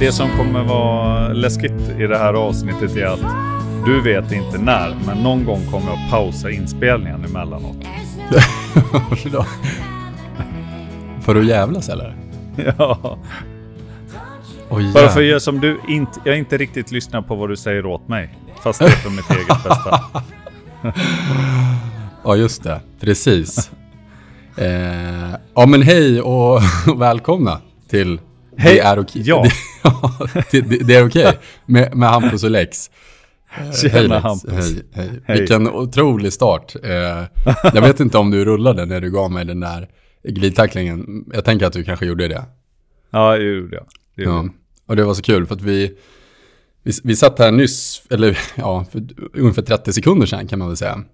Det som kommer vara läskigt i det här avsnittet är att du vet inte när, men någon gång kommer jag pausa inspelningen emellanåt. För att jävlas eller? Ja, Oj, bara för att göra som du inte, jag inte riktigt lyssnar på vad du säger åt mig. Fast det är för mitt eget bästa. Ja, just det. Precis. Eh, ja, men hej och välkomna till Hej. Det är okej. Ja. Det, det, det, är okej med, med Hampus och Lex. Tjena, hej, Lex. Hampus. Hej, hej. Hej. Vilken otrolig start. Eh, jag vet inte om du rullade när du gav mig den där glidtacklingen. Jag tänker att du kanske gjorde det. Ja, det gjorde jag. Det gjorde Ja. Och det var så kul för att vi, vi, vi satt här nyss, eller ja, för ungefär 30 sekunder sedan kan man väl säga.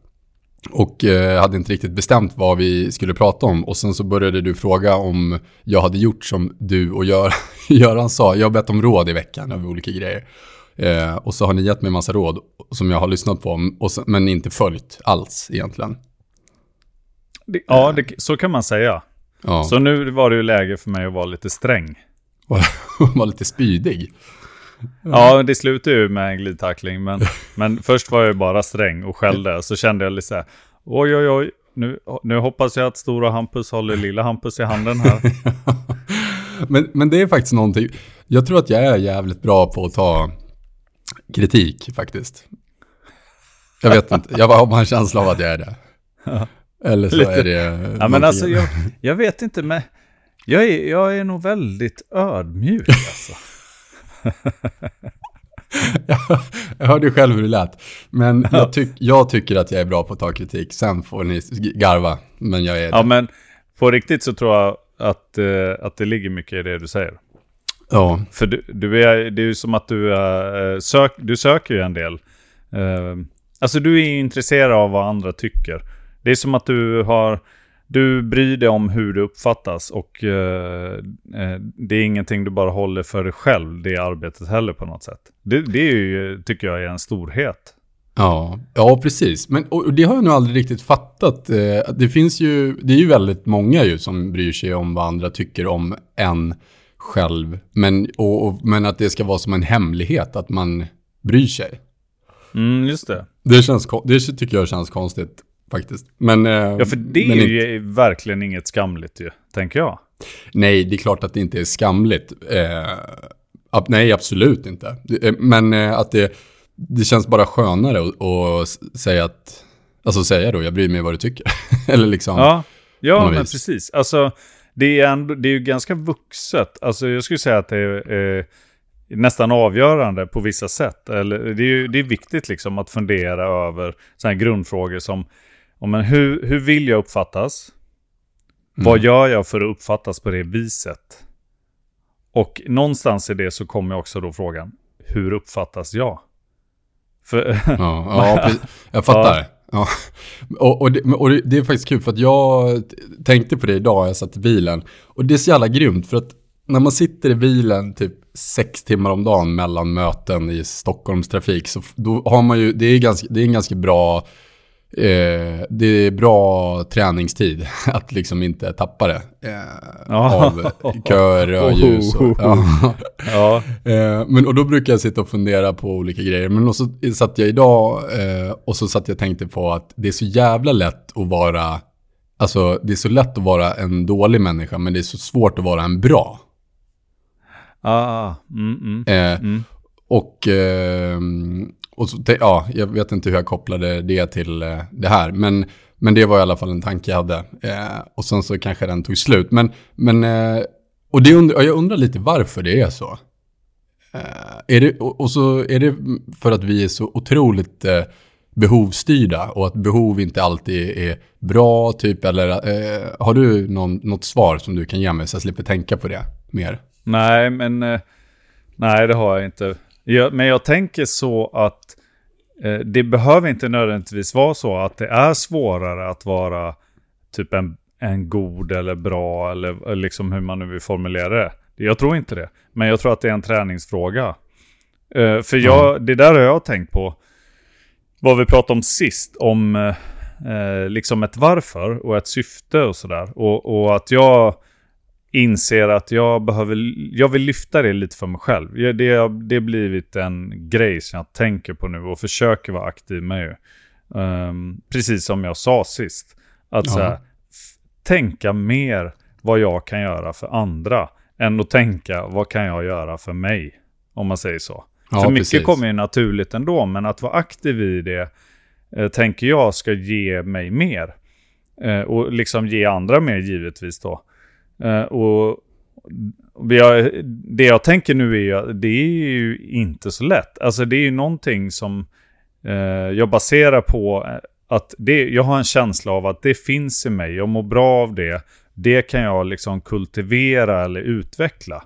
Och eh, hade inte riktigt bestämt vad vi skulle prata om. Och sen så började du fråga om jag hade gjort som du och Gör, Göran sa. Jag har bett om råd i veckan över olika grejer. Eh, och så har ni gett mig massa råd som jag har lyssnat på, men inte följt alls egentligen. Det, ja, det, så kan man säga. Ja, Så nu var det ju läge för mig att vara lite sträng. var, var lite spydig. Ja, det slutade ju med en glidtackling. Men, men först var jag ju bara sträng och skällde. Så kände jag lite så här, oj oj oj. Nu, nu hoppas jag att stora Hampus håller lilla Hampus i handen här. Men, men det är faktiskt någonting. Jag tror att jag är jävligt bra på att ta kritik faktiskt. Jag vet inte, jag har bara en känsla av att jag är det. Eller så Lite. är det Ja, men alltså jag, jag vet inte, men jag är, jag är nog väldigt ödmjuk alltså. jag hörde ju själv hur det lät. Men jag, tyck, jag tycker att jag är bra på att ta kritik. Sen får ni garva. Men jag är Ja, det. men på riktigt så tror jag att, eh, att det ligger mycket i det du säger. Ja, För du, du är, det är ju som att du, är, eh, sök, du söker ju en del. Eh, alltså du är intresserad av vad andra tycker. Det är som att du har, du bryr dig om hur det uppfattas och eh, eh, det är ingenting du bara håller för dig själv, det arbetet heller på något sätt. Det, det är ju, tycker jag är en storhet. Ja, ja precis. Men det har jag nog aldrig riktigt fattat. Eh, Det finns ju, det är ju väldigt många ju som bryr sig om vad andra tycker om en själv. Men, och, och, men att det ska vara som en hemlighet att man bryr sig. Mm, just det. Det, känns, det tycker jag känns konstigt faktiskt. Men, eh, Ja, för det är inte- ju verkligen inget skamligt ju, tänker jag. Nej, det är klart att det inte är skamligt. Eh, nej, absolut inte. Eh, Men eh, att det, det känns bara skönare att, säga att, alltså säga då, jag bryr mig vad du tycker. Eller liksom, Ja, ja men vis. precis. Alltså, det är, ändå, det är ju ganska vuxet. Alltså, jag skulle säga att det är eh, nästan avgörande på vissa sätt. Eller, det, är ju, det är viktigt liksom att fundera över sådana grundfrågor som men hur, hur vill jag uppfattas? Vad gör jag för att uppfattas på det viset? Och någonstans i det så kommer också då frågan, hur uppfattas jag? För, Ja, ja jag fattar. Ja. Och, och, det, och det- är faktiskt kul för att jag tänkte på det idag, jag satt i bilen. Och det är så jävla grymt för att när man sitter i bilen typ sex timmar om dagen mellan möten i Stockholms trafik så då har man ju, det är, ganska, det är en ganska bra, eh, det är bra träningstid att liksom inte tappa det. Eh, Ja. Av köer, rödljus och, ja. ja, Eh, men, och då brukar jag sitta och fundera på olika grejer. Men också satt jag idag eh, och så satt jag och tänkte på att det är så jävla lätt att vara, alltså det är så lätt att vara en dålig människa men det är så svårt att vara en bra. ah, mm, mm. Eh, Mm. Och, eh, och så, ja, jag vet inte hur jag kopplade det till eh, det här. Men, men det var i alla fall en tanke jag hade. Eh, och sen så kanske den tog slut. Men, men eh, och det und jag undrar lite varför det är så. Eh, är det, och, och så är det för att vi är så otroligt eh, behovsstyrda och att behov inte alltid är bra, typ, eller eh, har du någon, något svar som du kan ge mig så jag slipper tänka på det mer? Nej, men eh, nej, det har jag inte. Jag, men jag tänker så att eh, det behöver inte nödvändigtvis vara så att det är svårare att vara typ en, en god eller bra eller, eller liksom hur man nu vill formulera det. Jag tror inte det. Men jag tror att det är en träningsfråga. Eh, för jag, det där har jag tänkt på. Vad vi pratade om sist. Om eh, eh, liksom ett varför och ett syfte och sådär. Och, och att jag inser att jag behöver, jag vill lyfta det lite för mig själv. Det, det har blivit en grej som jag tänker på nu och försöker vara aktiv med. Um, precis som jag sa sist. Att så här, tänka mer vad jag kan göra för andra än att tänka vad kan jag göra för mig. Om man säger så. Ja, för mycket precis. kommer ju naturligt ändå, men att vara aktiv i det eh, tänker jag ska ge mig mer. Eh, och liksom ge andra mer givetvis då. Eh, och jag, det jag tänker nu är ju det är ju inte så lätt. Alltså det är ju någonting som eh, jag baserar på eh, att det, jag har en känsla av att det finns i mig. Jag mår bra av det. Det kan jag liksom kultivera eller utveckla.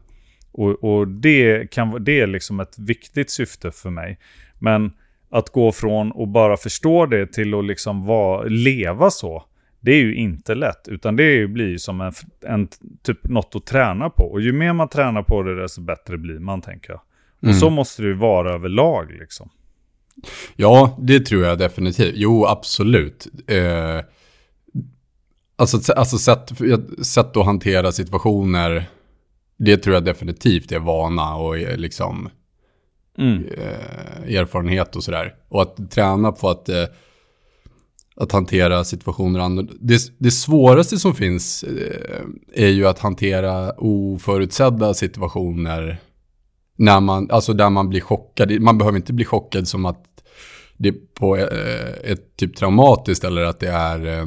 Och, och det, kan, det är liksom ett viktigt syfte för mig. Men att gå från att bara förstå det till att liksom vara, leva så. Det är ju inte lätt, utan det blir som en, en, typ något att träna på. Och ju mer man tränar på det, desto bättre blir man, tänker jag. Och mm. så måste det ju vara överlag, liksom. Ja, det tror jag definitivt. Jo, absolut. Eh, alltså, alltså sätt, sätt att hantera situationer, det tror jag definitivt är vana och liksom mm. eh, erfarenhet och sådär. Och att träna på att eh, att hantera situationer annorlunda. Det, det svåraste som finns eh, är ju att hantera oförutsedda situationer när man, alltså där man blir chockad. Man behöver inte bli chockad som att det är på eh, ett typ traumatiskt eller att det är eh,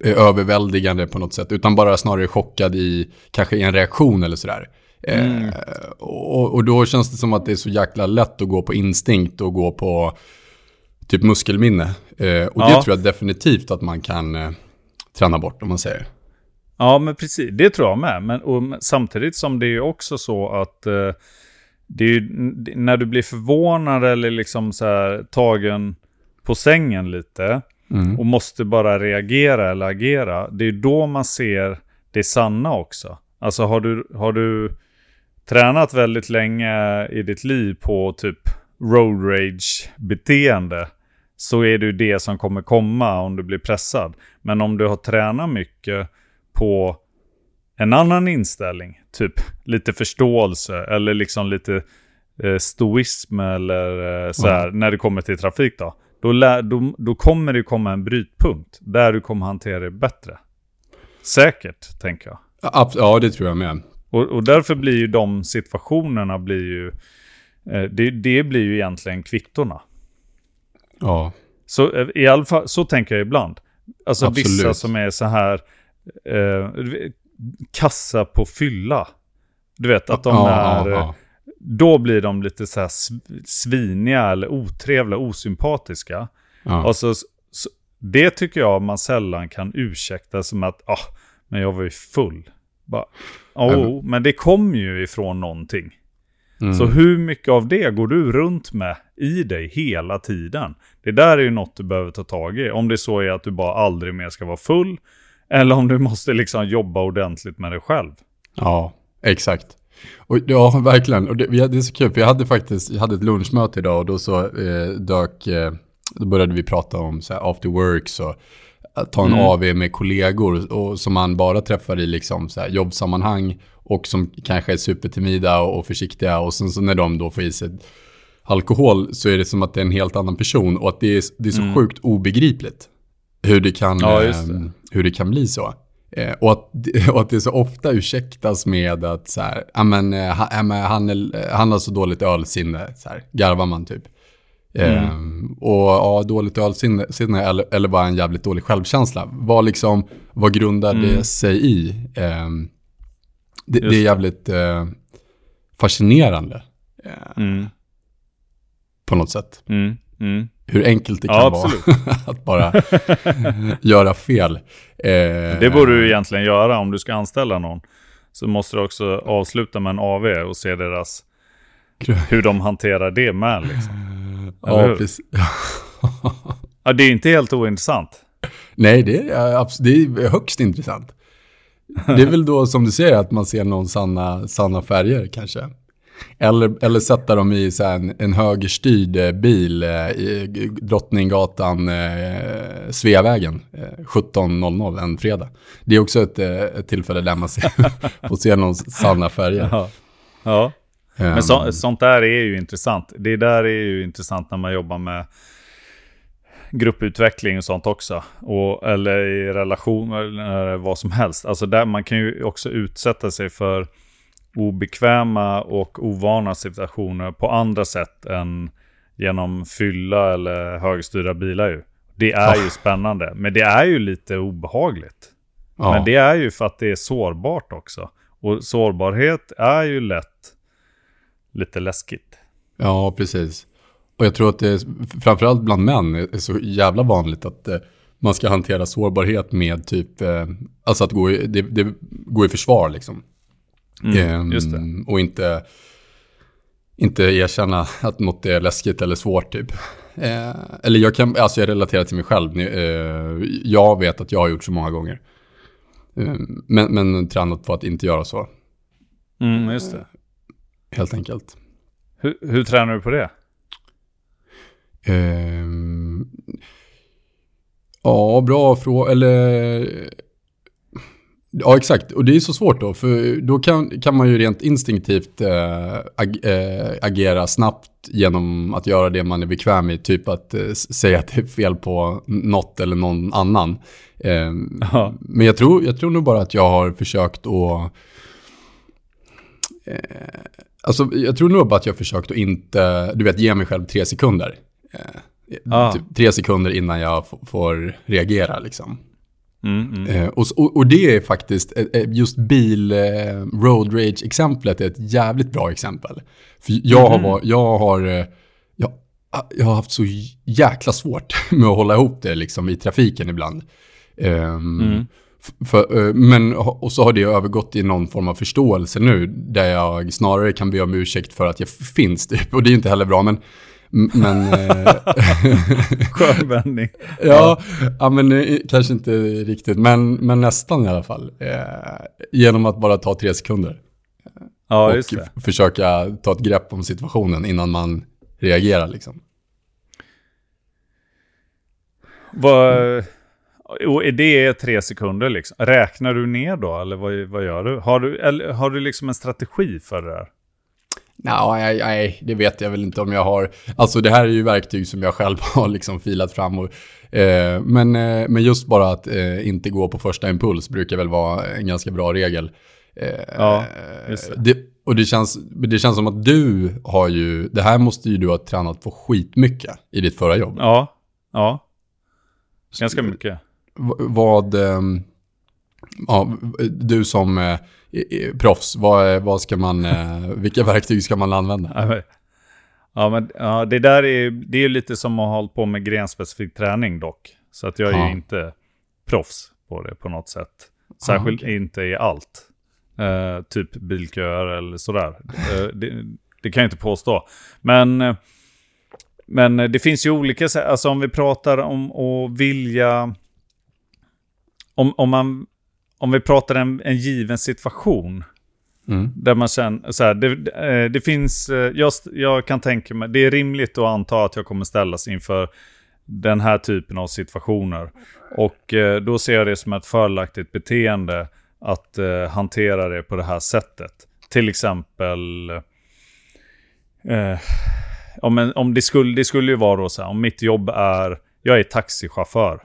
överväldigande på något sätt. Utan bara snarare chockad i kanske en reaktion eller sådär. Mm. Eh, och, och, då känns det som att det är så jäkla lätt att gå på instinkt och gå på typ muskelminne. Eh, och ja. det tror jag definitivt att man kan eh, träna bort om man säger. Ja, men precis. Det tror jag med. Men och, samtidigt som det är också så att eh, det är ju, när du blir förvånad eller liksom så här, tagen på sängen lite mm. och måste bara reagera eller agera. Det är då man ser det sanna också. Alltså har du, har du tränat väldigt länge i ditt liv på typ road rage beteende så är det ju det som kommer komma om du blir pressad. Men om du har tränat mycket på en annan inställning, typ lite förståelse eller liksom lite eh, stoism eller eh, så här, mm. när det kommer till trafik då. Då, lär, då, då kommer det komma en brytpunkt där du kommer hantera det bättre. Säkert, tänker jag. Ja, det tror jag med. Och, och därför blir ju de situationerna blir ju... Eh, det, det blir ju egentligen kvittorna. Ja. Så eh, i alla fall, så tänker jag ibland. Alltså Absolut. vissa som är så här eh, kassa på fylla. Du vet att de ja, är... Ja, ja. Då blir de lite så här sviniga eller otrevliga, osympatiska. Och så, så, det tycker jag man sällan kan ursäkta som att, ah, men jag var ju full. Bara, oh, men det kom ju ifrån någonting. Mm. Så hur mycket av det går du runt med i dig hela tiden? Det där är ju något du behöver ta tag i. Om det så är att du bara aldrig mer ska vara full. Eller om du måste liksom jobba ordentligt med dig själv. Ja, exakt. Och, ja, verkligen. Och det, det är så kul, för jag hade faktiskt jag hade ett lunchmöte idag och då så eh, dök, eh, då började vi prata om så här, after work, så att ta en mm. AV med kollegor och, som man bara träffar i liksom så här, jobbsammanhang och som kanske är supertimida och, och försiktiga och sen så när de då får i sig alkohol så är det som att det är en helt annan person och att det är, det är så mm. sjukt obegripligt hur det kan, ja, det. Eh, hur det kan bli så. Eh, och, att, och att det så ofta ursäktas med att så här, amen, eh, han, han, han har så dåligt ölsinne, så här, garvar man typ. Mm. Eh, och ja, dåligt ölsinne eller, eller bara en jävligt dålig självkänsla. Vad, liksom, vad grundar mm. det sig i? Eh, det, det, är jävligt eh, fascinerande. Mm. På något sätt. Mm. Mm. Hur enkelt det kan ja, vara att bara göra fel. Eh, det borde du egentligen göra om du ska anställa någon. Så måste du också avsluta med en AV och se deras, hur de hanterar det med. Liksom. ja, precis. ja, det är inte helt ointressant. Nej, det är, det är högst intressant. Det är väl då som du säger att man ser någon sanna, sanna färger kanske. Eller, eller sätta dem i så en, en högerstyrd eh, bil eh, i Drottninggatan, eh, Sveavägen, eh, 17.00 en fredag. Det är också ett, eh, ett tillfälle där man ser, får se någon sanna färger. Ja. ja. Men så, ehm. sånt där är ju intressant. Det där är ju intressant när man jobbar med grupputveckling och sånt också. Och, eller i relation eller vad som helst. Alltså där man kan ju också utsätta sig för obekväma och ovana situationer på andra sätt än genom fylla eller högstyrda bilar ju. Det är ju spännande, men det är ju lite obehagligt. Ja. Men det är ju för att det är sårbart också. Och sårbarhet är ju lätt lite läskigt. Ja, precis. Och jag tror att det är, framförallt bland män, är så jävla vanligt att eh, man ska hantera sårbarhet med typ, eh, alltså att gå i, det, det går i försvar liksom. Mm, det. Och inte, inte erkänna att något är läskigt eller svårt typ. Eh, eller jag kan, alltså jag relaterar till mig själv. Eh, jag vet att jag har gjort så många gånger. Eh, men, men tränat på att inte göra så. Mm, just det. Helt enkelt. Hur, hur tränar du på det? Um, ja, bra fråga. Eller... Ja, exakt. Och det är så svårt då. För då kan, kan man ju rent instinktivt äh, ag äh, agera snabbt genom att göra det man är bekväm i. Typ att äh, säga att det är fel på något eller någon annan. Ehm, men jag tror, jag tror nog bara att jag har försökt att Alltså, jag tror nog bara att jag har försökt att inte, du vet, ge mig själv tre sekunder. Ah. typ tre sekunder innan jag får reagera liksom. Mm, mm. Eh, och, och, det är faktiskt, eh, eh, just bil road rage-exemplet är ett jävligt bra exempel. För jag mm. har, jag har, jag, jag har haft så jäkla svårt med att hålla ihop det liksom i trafiken ibland. Um, för, men, och så har det övergått i någon form av förståelse nu, där jag snarare kan be om ursäkt för att jag finns typ. Och det är inte heller bra, men... men Skön vändning. ja, ja, men kanske inte riktigt, men, men nästan i alla fall. Genom att bara ta tre sekunder. Ja. Och försöka ta ett grepp om situationen innan man reagerar liksom. Vad och är det tre sekunder liksom? Räknar du ner då, eller vad, vad gör du? Har du, eller, har du liksom en strategi för det där? Nej, nej, det vet jag väl inte om jag har. Alltså det här är ju verktyg som jag själv har liksom filat fram. Och, eh, men, eh, men just bara att eh, inte gå på första impuls brukar väl vara en ganska bra regel. Eh, ja, just det. det. Och det känns, det känns som att du har ju, det här måste ju du ha tränat på skitmycket i ditt förra jobb. Ja, ja. Ganska mycket vad, ehm, ja, du som eh, proffs, vad, vad ska man, eh, vilka verktyg ska man använda? Ja, men ja, det där är, det är lite som att ha hållit på med grenspecifik träning dock. Så att jag är ja. ju inte proffs på det på något sätt. Särskilt ah, okay. inte i allt. Uh, typ bilköer eller sådär. Uh, det, det, kan jag inte påstå. Men, men det finns ju olika sätt. Alltså om vi pratar om att vilja om, om, man, om vi pratar en, en given situation. Mm. Där man känner, så här, det, eh, det finns, eh, jag, jag kan tänka mig, det är rimligt att anta att jag kommer ställas inför den här typen av situationer. Och eh, då ser jag det som ett fördelaktigt beteende att hantera det på det här sättet. Till exempel, eh, om, om det, skulle, det skulle ju vara då så här, om mitt jobb är, jag är taxichaufför.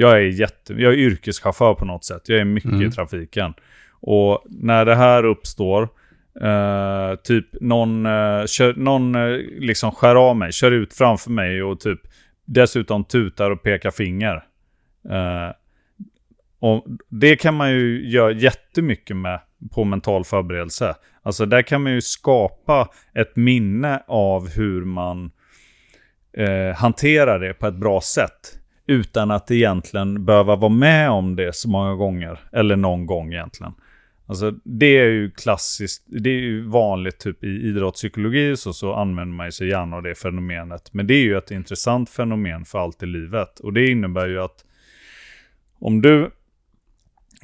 Jag är, jätte, jag är yrkeschaufför på något sätt. Jag är mycket mm. i trafiken. Och när det här uppstår, eh, typ någon, eh, kör, någon eh, liksom skär av mig, kör ut framför mig och typ dessutom tutar och pekar finger. Eh, och det kan man ju göra jättemycket med på mental förberedelse. Alltså där kan man ju skapa ett minne av hur man eh, hanterar det på ett bra sätt. Utan att egentligen behöva vara med om det så många gånger. Eller någon gång egentligen. Alltså det är ju klassiskt, det är ju vanligt typ i idrottspsykologi så, så använder man sig gärna av det fenomenet. Men det är ju ett intressant fenomen för allt i livet. Och det innebär ju att om du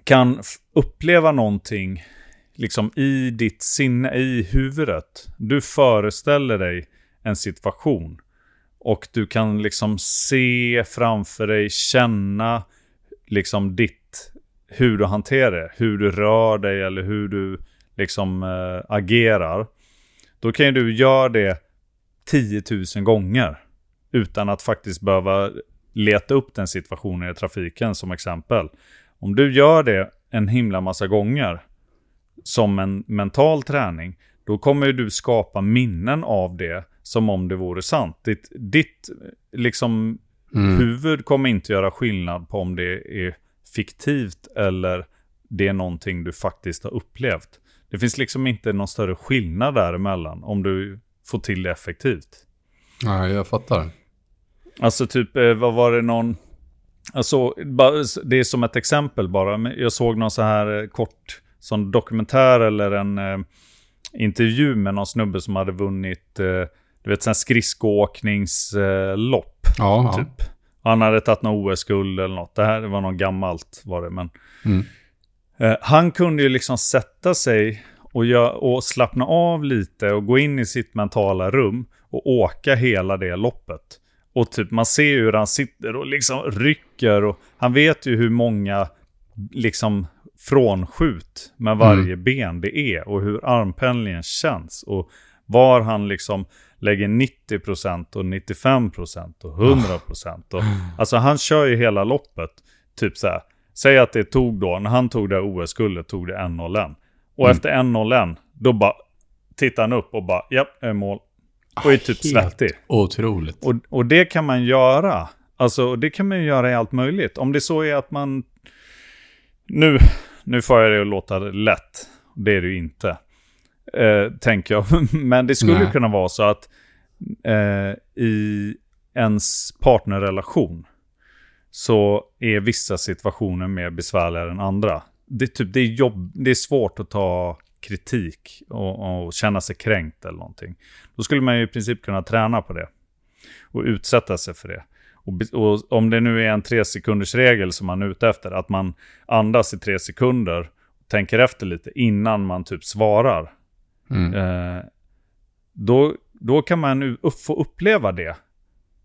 kan uppleva någonting liksom i ditt sinne, i huvudet. Du föreställer dig en situation. Och du kan liksom se framför dig, känna liksom ditt, hur du hanterar det. Hur du rör dig eller hur du liksom äh, agerar. Då kan ju du göra det 10 000 gånger. Utan att faktiskt behöva leta upp den situationen i trafiken som exempel. Om du gör det en himla massa gånger som en mental träning, då kommer du skapa minnen av det som om det vore sant. Ditt, ditt liksom, mm. huvud kommer inte göra skillnad på om det är fiktivt eller det är någonting du faktiskt har upplevt. Det finns liksom inte någon större skillnad däremellan om du får till det effektivt. Nej, jag fattar. Alltså typ, eh, vad var det någon... Alltså, det är som ett exempel bara. Jag såg någon så här eh, kort sån dokumentär eller en eh, intervju med någon snubbe som hade vunnit, eh, du vet, sån skridskoåkningslopp. Ja, typ. Ja. Han hade tagit någon OS-guld eller något. Det här var något gammalt var det, men... Mm. Eh, han kunde ju liksom sätta sig och, gör, och slappna av lite och gå in i sitt mentala rum och åka hela det loppet. Och typ man ser hur han sitter och liksom rycker och han vet ju hur många liksom frånskjut med varje mm. ben det är och hur armpendlingen känns och var han liksom lägger 90% och 95% och 100%. Och, alltså han kör ju hela loppet. Typ så här, säg att det tog då, när han tog det OS-guldet tog det 1-0 Och mm. efter 1-0 då bara tittar han upp och bara, japp, jag är mål. Och är typ Helt svettig. Otroligt. Och, och det kan man göra. Alltså det kan man ju göra i allt möjligt. Om det så är att man... Nu, nu får jag det att låta lätt. Det är det ju inte. Eh, tänker jag. Men det skulle Nej. kunna vara så att eh, i ens partnerrelation så är vissa situationer mer besvärligare än andra. Det är, typ, det är, jobb, det är svårt att ta kritik och, och känna sig kränkt eller någonting. Då skulle man ju i princip kunna träna på det. Och utsätta sig för det. Och, och, om det nu är en tre sekunders regel som man är ute efter, att man andas i tre sekunder, och tänker efter lite innan man typ svarar. Mm. Eh, då, då kan man upp, få uppleva det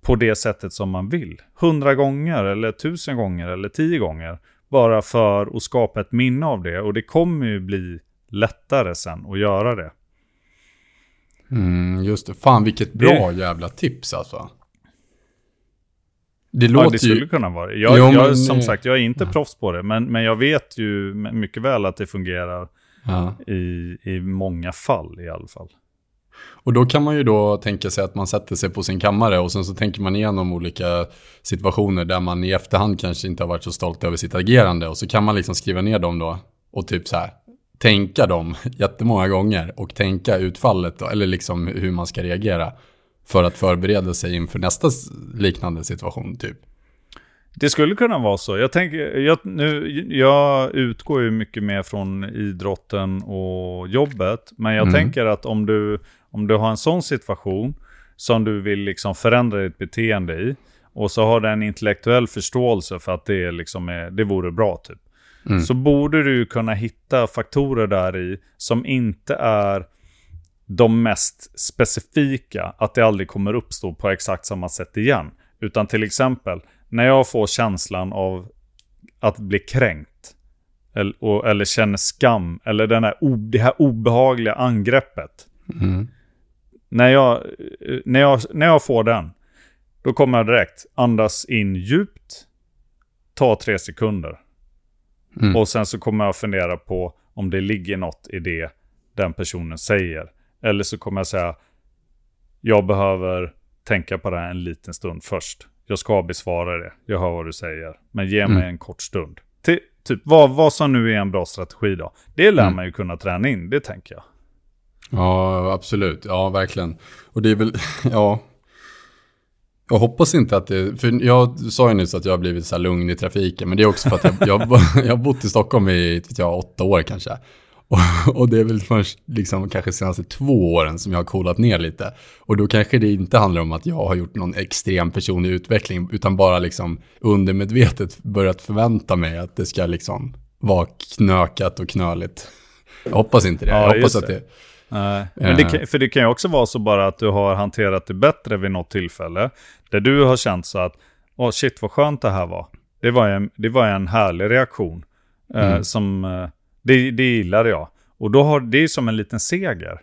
på det sättet som man vill. Hundra gånger, eller tusen gånger, eller tio gånger. Bara för att skapa ett minne av det. Och det kommer ju bli lättare sen att göra det. Mm, just det. Fan vilket bra det... jävla tips alltså. Det låter ja, det skulle ju... kunna vara jag, jo, jag. Som sagt, jag är inte ja. proffs på det. Men, men jag vet ju mycket väl att det fungerar ja. i, i många fall i alla fall. Och då kan man ju då tänka sig att man sätter sig på sin kammare och sen så tänker man igenom olika situationer där man i efterhand kanske inte har varit så stolt över sitt agerande. Och så kan man liksom skriva ner dem då och typ så här tänka dem jättemånga gånger och tänka utfallet då, eller liksom hur man ska reagera för att förbereda sig inför nästa liknande situation typ. Det skulle kunna vara så. Jag, tänker, jag, nu, jag utgår ju mycket mer från idrotten och jobbet. Men jag mm. tänker att om du, om du har en sån situation som du vill liksom förändra ditt beteende i. Och så har du en intellektuell förståelse för att det, liksom är, det vore bra typ. Mm. Så borde du kunna hitta faktorer där i som inte är de mest specifika, att det aldrig kommer uppstå på exakt samma sätt igen. Utan till exempel, när jag får känslan av att bli kränkt, eller, och, eller känner skam, eller den här, det här obehagliga angreppet. Mm. När, jag, när, jag, när jag får den, då kommer jag direkt andas in djupt, ta tre sekunder. Mm. Och sen så kommer jag fundera på om det ligger något i det den personen säger. Eller så kommer jag säga, jag behöver tänka på det här en liten stund först. Jag ska besvara det, jag hör vad du säger. Men ge mig mm. en kort stund. Till, typ vad, vad som nu är en bra strategi då. Det lär mm. man ju kunna träna in, det tänker jag. Ja, absolut. Ja, verkligen. Och det är väl, ja. Jag hoppas inte att det, för jag sa ju nyss att jag har blivit så här lugn i trafiken, men det är också för att jag, jag, jag har bott i Stockholm i, jag, åtta år kanske. Och, och, det är väl först liksom kanske senaste två åren som jag har coolat ner lite. Och då kanske det inte handlar om att jag har gjort någon extrem personlig utveckling, utan bara liksom undermedvetet börjat förvänta mig att det ska liksom vara knökat och knöligt. Jag hoppas inte det. Ja, jag hoppas att det. Nej, men det kan, för det kan ju också vara så bara att du har hanterat det bättre vid något tillfälle. Där du har känt så att, åh shit vad skönt det här var. Det var en, det var en härlig reaktion. Eh, Mm. som, eh, det, det gillade jag. Och då har det är som en liten seger.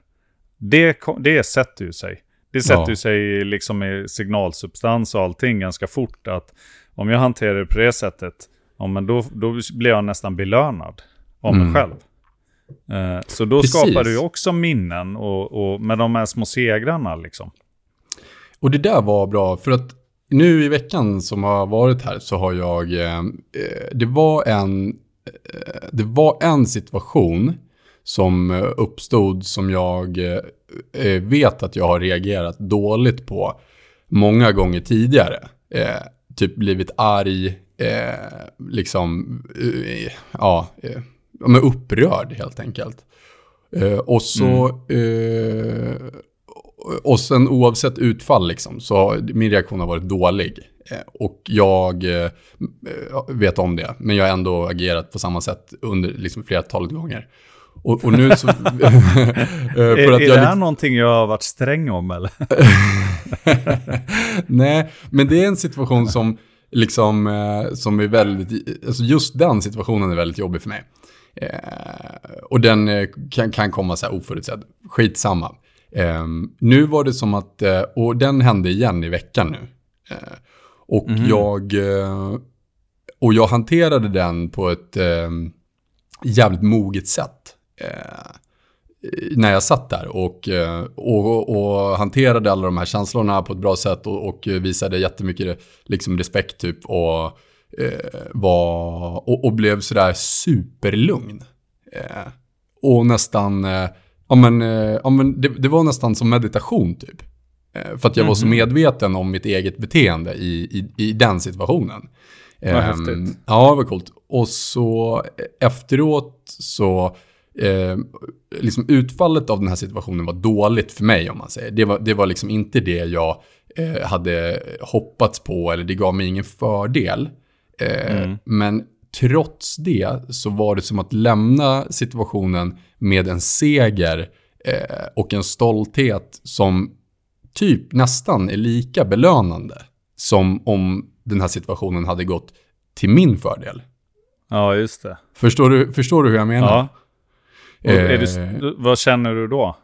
Det, det sätter ju sig. Det sätter Ja. sig liksom i signalsubstans och allting ganska fort. Att om jag hanterar det på det sättet, ja, men då, då blir jag nästan belönad av mig Mm. själv. Eh, så då Precis. skapar du också minnen och, och med de här små segrarna liksom. Och det där var bra, för att nu i veckan som har varit här så har jag... Eh, eh, det, var en, det var en situation som eh, uppstod som jag eh, eh, vet att jag har reagerat dåligt på många gånger tidigare. Eh, typ blivit arg, eh, liksom, eh, ja, eh, men upprörd helt enkelt. Och så, eh, och sen oavsett utfall liksom, så min reaktion har varit dålig. Eh, och jag eh, vet om det, men jag har ändå agerat på samma sätt under liksom flertalet gånger. Och, och nu så... eh, Är, är det här någonting jag har varit sträng om eller? Nej, men det är en situation som liksom, eh, som är väldigt, alltså just den situationen är väldigt jobbig för mig. Eh, och den eh, kan, kan komma så här oförutsedd. Skitsamma. Eh, nu var det som att, eh, och den hände igen i veckan nu. Och jag, eh, och jag hanterade den på ett eh, jävligt moget sätt. Eh, när jag satt där och, eh, och, och hanterade alla de här känslorna på ett bra sätt och, och visade jättemycket liksom, respekt typ och, eh, var, och, och blev sådär superlugn. Eh, och nästan, eh, ja men, ja, men det, det var nästan som meditation typ. Eh, för att jag var så medveten om mitt eget beteende i, i, i den situationen. Vad Ehm, häftigt. Ja, vad coolt. Och så eh, efteråt så, eh, liksom utfallet av den här situationen var dåligt för mig om man säger. Det var, det var liksom inte det jag eh, hade hoppats på eller det gav mig ingen fördel. Eh, Men trots det så var det som att lämna situationen med en seger eh, och en stolthet som typ nästan är lika belönande som om den här situationen hade gått till min fördel. Ja, just det. Förstår du, förstår du hur jag menar? Ja. Eh, du, vad känner du då?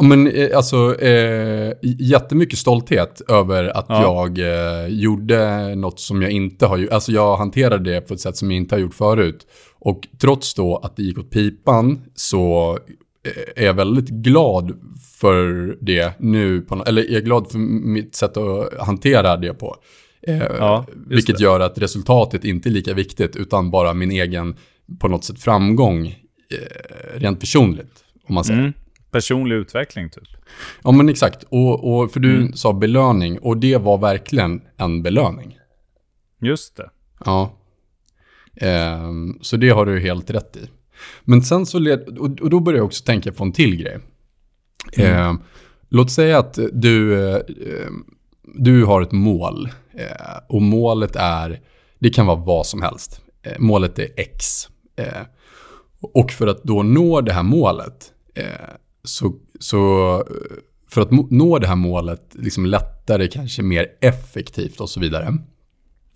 Men eh, alltså, eh, jättemycket stolthet över att Ja. jag eh, gjorde något som jag inte har gjort. Alltså jag hanterade det på ett sätt som jag inte har gjort förut. Och trots då att det gick åt pipan så är jag väldigt glad för det nu. På, eller jag är glad för mitt sätt att hantera det på. Eh, Ja, vilket det. gör att resultatet inte är lika viktigt utan bara min egen på något sätt framgång eh, rent personligt. Om man säger. Mm. Personlig utveckling typ. Ja men exakt, och, och för du Mm. sa belöning och det var verkligen en belöning. Just det. Ja. Ehm, så det har du helt rätt i. Men sen så led, och, då började jag också tänka på en till grej. Ehm, låt säga att du, eh, du har ett mål eh, och målet är, det kan vara vad som helst. Eh, målet är X. Eh, och för att då nå det här målet eh, så, så eh, för att nå det här målet liksom lättare, kanske mer effektivt och så vidare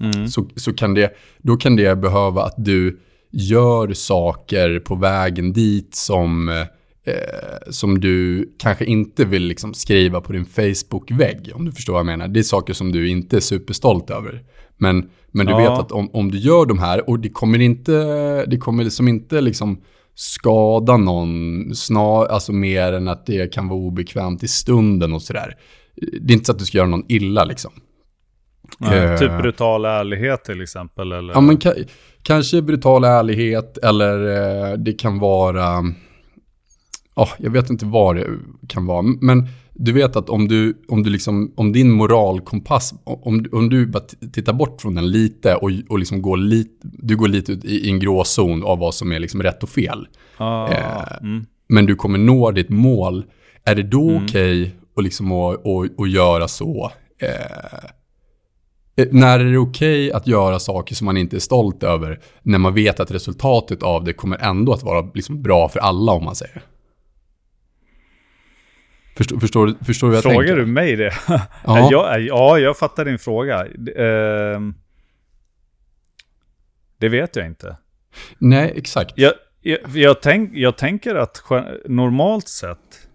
Mm. så, så kan det, då kan det behöva att du gör saker på vägen dit som, eh, som du kanske inte vill liksom skriva på din Facebook-vägg, om du förstår vad jag menar. Det är saker som du inte är superstolt över. Men, men du Ja. vet att om, om du gör de här, och det kommer inte, det kommer liksom inte liksom skada någon, snar, alltså mer än att det kan vara obekvämt i stunden och sådär. Det är inte så att du ska göra någon illa liksom. Nej, Eh. Typ brutal ärlighet till exempel. Eller? Ja, men kanske brutal ärlighet eller eh, det kan vara... Ja, jag vet inte vad det kan vara. Men du vet att om du, om du liksom, om din moralkompass, om, om du bara tittar bort från den lite och, och liksom går lite, du går lite ut i, i en gråzon av vad som är liksom rätt och fel. Ah, Eh, mm. Men du kommer nå ditt mål. Är det då Mm. okej att liksom att, att, att göra så? Eh, När är det okej att göra saker som man inte är stolt över, när man vet att resultatet av det kommer ändå att vara liksom bra för alla, om man säger? Förstår, förstår, förstår du vad jag Frågar tänker? du mig det? Ja. ja, ja, jag fattar din fråga. Ehm, det vet jag inte. Nej, exakt. Jag, jag, jag, tänk, jag tänker att normalt sett,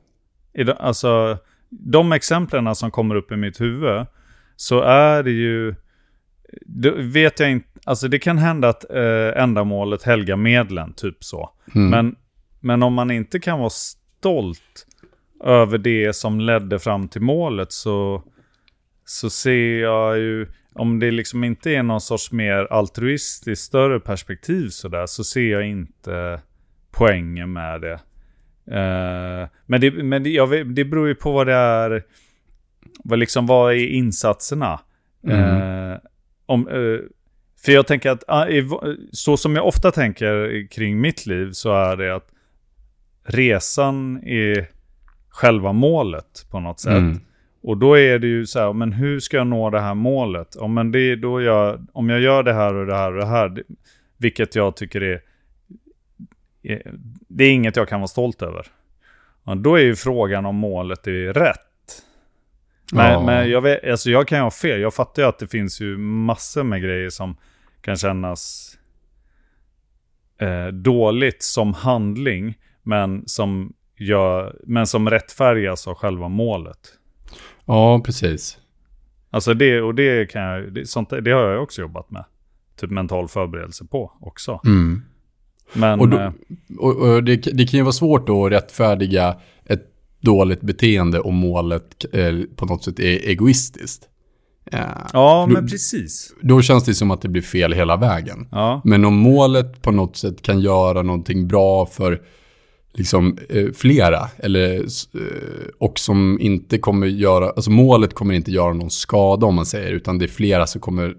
alltså de exemplen som kommer upp i mitt huvud, så är det ju, då vet jag inte, alltså det kan hända att eh, ändamålet helgar medlen, typ så. Mm. Men, men om man inte kan vara stolt över det som ledde fram till målet så, så ser jag ju, om det liksom inte är någon sorts mer altruistiskt större perspektiv sådär, så ser jag inte poängen med det. Eh, men det, men det, jag det beror ju på vad det är, vad, liksom, vad är insatserna? Mm. Eh, om, eh, för jag tänker att, ah, så som jag ofta tänker kring mitt liv så är det att resan är själva målet på något sätt. Mm. Och då är det ju så här, men hur ska jag nå det här målet? Om, men det, då jag, om jag gör det här och det här och det här, det, vilket jag tycker är, är... Det är inget jag kan vara stolt över. Ja, då är ju frågan om målet är rätt. Men, Ja. men jag, vet, alltså jag kan ju ha fel. Jag fattar ju att det finns ju massor med grejer som kan kännas eh, dåligt som handling, men som, gör, men som rättfärdigas av själva målet. Ja, precis. Alltså det, och det kan jag, det, sånt, det har jag också jobbat med. Typ mental förberedelse på också. Mm. Men, Och, då, eh, och, och det, det kan ju vara svårt då att rättfärdiga ett dåligt beteende om målet eh, på något sätt är egoistiskt. Eh, ja för men då- precis. Då känns det som att det blir fel hela vägen. Ja, Men om målet på något sätt kan göra någonting bra för liksom eh, flera, eller, eh, och som inte kommer göra, alltså målet kommer inte göra någon skada om man säger, utan det är flera som kommer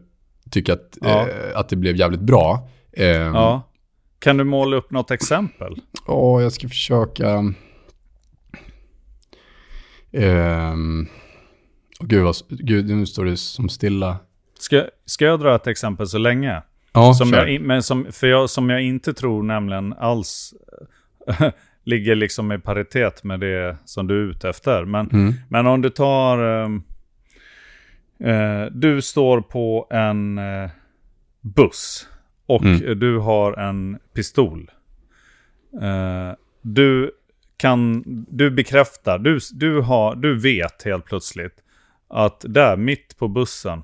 tycka att, Ja. eh, att det blev jävligt bra. Eh, ja. Kan du måla upp något exempel? Ja, jag ska försöka... Åh, gud, vad, gud, nu står det som stilla. Ska, ska jag dra ett exempel så länge? Ja, Som kör. jag, men som, för jag, som jag inte tror nämligen alls ligger liksom i paritet med det som du är ute efter. Men, Mm. men om du tar... eh, du står på en eh, buss och Mm. du har en pistol. Eh, du kan... Du bekräftar, du, du, har, du vet helt plötsligt att där mitt på bussen,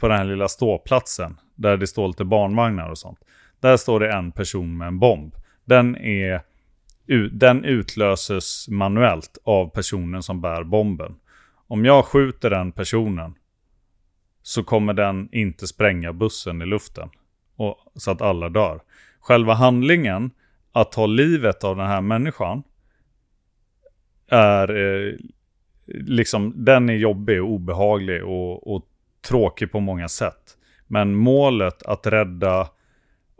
på den här lilla ståplatsen, där det står lite barnvagnar och sånt. Där står det en person med en bomb. Den, är, den utlöses manuellt av personen som bär bomben. Om jag skjuter den personen så kommer den inte spränga bussen i luften. Och, så att alla dör. Själva handlingen, att ta livet av den här människan, är eh, liksom, den är jobbig och obehaglig och, och tråkig på många sätt. Men målet att rädda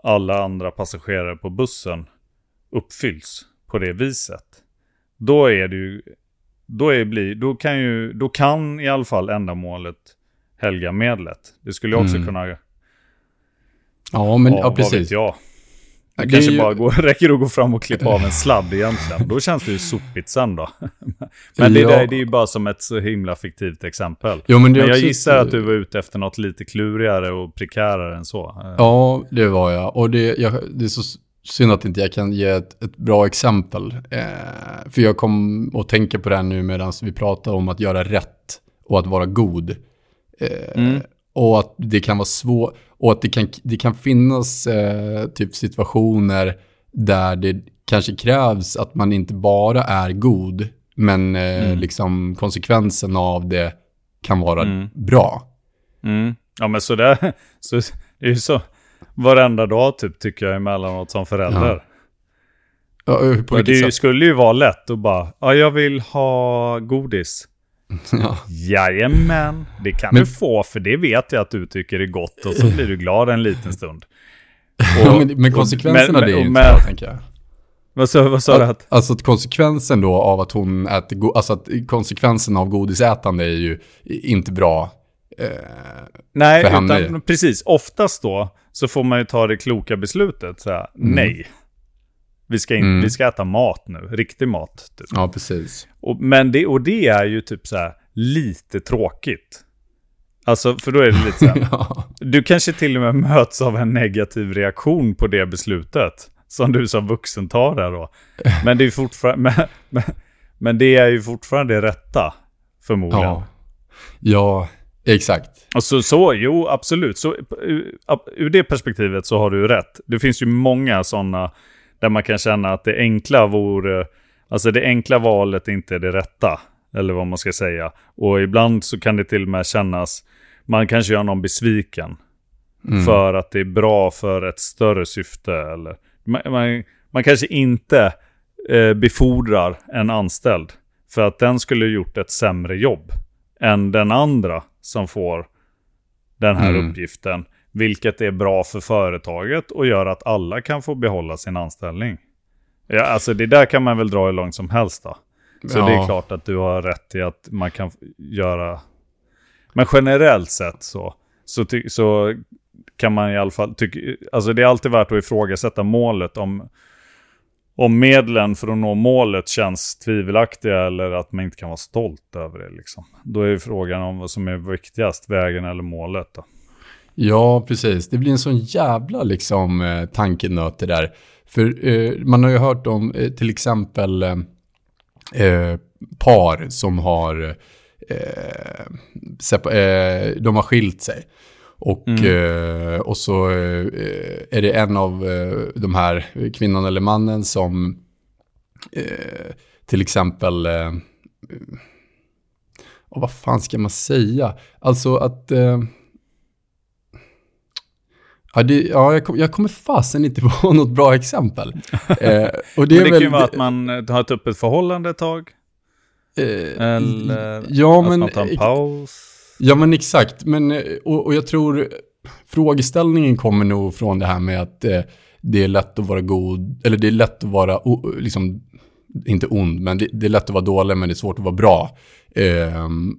alla andra passagerare på bussen uppfylls på det viset. Då är det ju, då, är bli, då, kan ju, då kan i alla fall ändamålet helga medlet. Det skulle också Mm. kunna, Ja, men ja, ja, precis. jag. Det kanske ju- bara går, räcker att gå fram och klippa av en sladd egentligen. Då känns det ju sopigt sen då. Men det, Ja. där, det är ju bara som ett så himla fiktivt exempel. Jo, men Men jag också gissar att du var ute efter något lite klurigare och prekärare än så. Eh, Ja, det var jag. Och det, jag, det är så synd att inte jag kan ge ett, ett bra exempel. Eh, för jag kom att tänka på det här nu medan vi pratar om att göra rätt och att vara god. Eh, Mm. Och att det kan vara svårt, och att det kan, det kan finnas eh, typ situationer där det kanske krävs att man inte bara är god, men eh, Mm. liksom konsekvensen av det kan vara Mm. bra. Mm. Ja men sådär, så det är ju så varenda dag typ tycker jag emellanåt som förälder. Ja, vilket det sätt? skulle ju vara lätt att bara, ja jag vill ha godis. Ja. Jajamän, det kan Men- du få för det vet jag att du tycker är gott och så blir du glad en liten stund. Ja, men, men konsekvenserna men- det är ju och inte bra, tänker jag. Vad sa, vad sa du? Att, alltså att konsekvensen då av att hon äter, alltså att konsekvensen av godisätande är ju inte bra. Eh, Nej, för henne. utan precis. Oftast då så får man ju ta det kloka beslutet. Så här, Mm. Nej. Vi ska, in, Mm. vi ska äta mat nu. Riktig mat. Typ. ja, precis. Och, men det, och det är ju typ så här lite tråkigt. Alltså, för då är det lite så här. ja. Du kanske till och med möts av en negativ reaktion på det beslutet. Som du som vuxen tar där då. Men det är, fortfarande, men, men, men det är ju fortfarande det rätta. Förmodligen. ja. Ja, exakt. Och så, så, jo absolut. Så, ur, ur det perspektivet så har du rätt. Det finns ju många sådana där man kan känna att det enkla vore, alltså det enkla valet inte är det rätta. Eller vad man ska säga. Och ibland så kan det till och med kännas, man kanske gör någon besviken. Mm. För att det är bra för ett större syfte. Eller, man, man, man kanske inte eh, befordrar en anställd. För att den skulle gjort ett sämre jobb än den andra som får den här Mm. uppgiften. Vilket är bra för företaget och gör att alla kan få behålla sin anställning. Ja, alltså det där kan man väl dra hur långt som helst då. Så Ja. det är klart att du har rätt i att man kan göra... Men generellt sett så, så, så kan man i alla fall tycka... Alltså det är alltid värt att ifrågasätta målet om... Om medlen för att nå målet känns tvivelaktiga eller att man inte kan vara stolt över det. Liksom. Då är ju frågan om vad som är viktigast, vägen eller målet. Då. Ja, precis. Det blir en sån jävla liksom eh, tankenöt det där. För eh, man har ju hört om eh, till exempel eh, eh, par som har, eh, de har skilt sig. Och, eh, och så är det en av de här kvinnan eller mannen som till exempel, och vad fan ska man säga? Alltså att eh, Ja, det, ja jag, kom, jag kommer fasen inte på något bra exempel. Eh, och det Det, väl, kan ju vara att man eh, har ett öppet förhållande ett tag. eh, Eller ja, att men, man tar en paus. Ja, men exakt. Men, eh, och, och jag tror frågeställningen kommer nog från det här med att eh, det är lätt att vara god, eller det är lätt att vara, liksom, inte ond, men det, det är lätt att vara dålig, men det är svårt att vara bra. Ehm,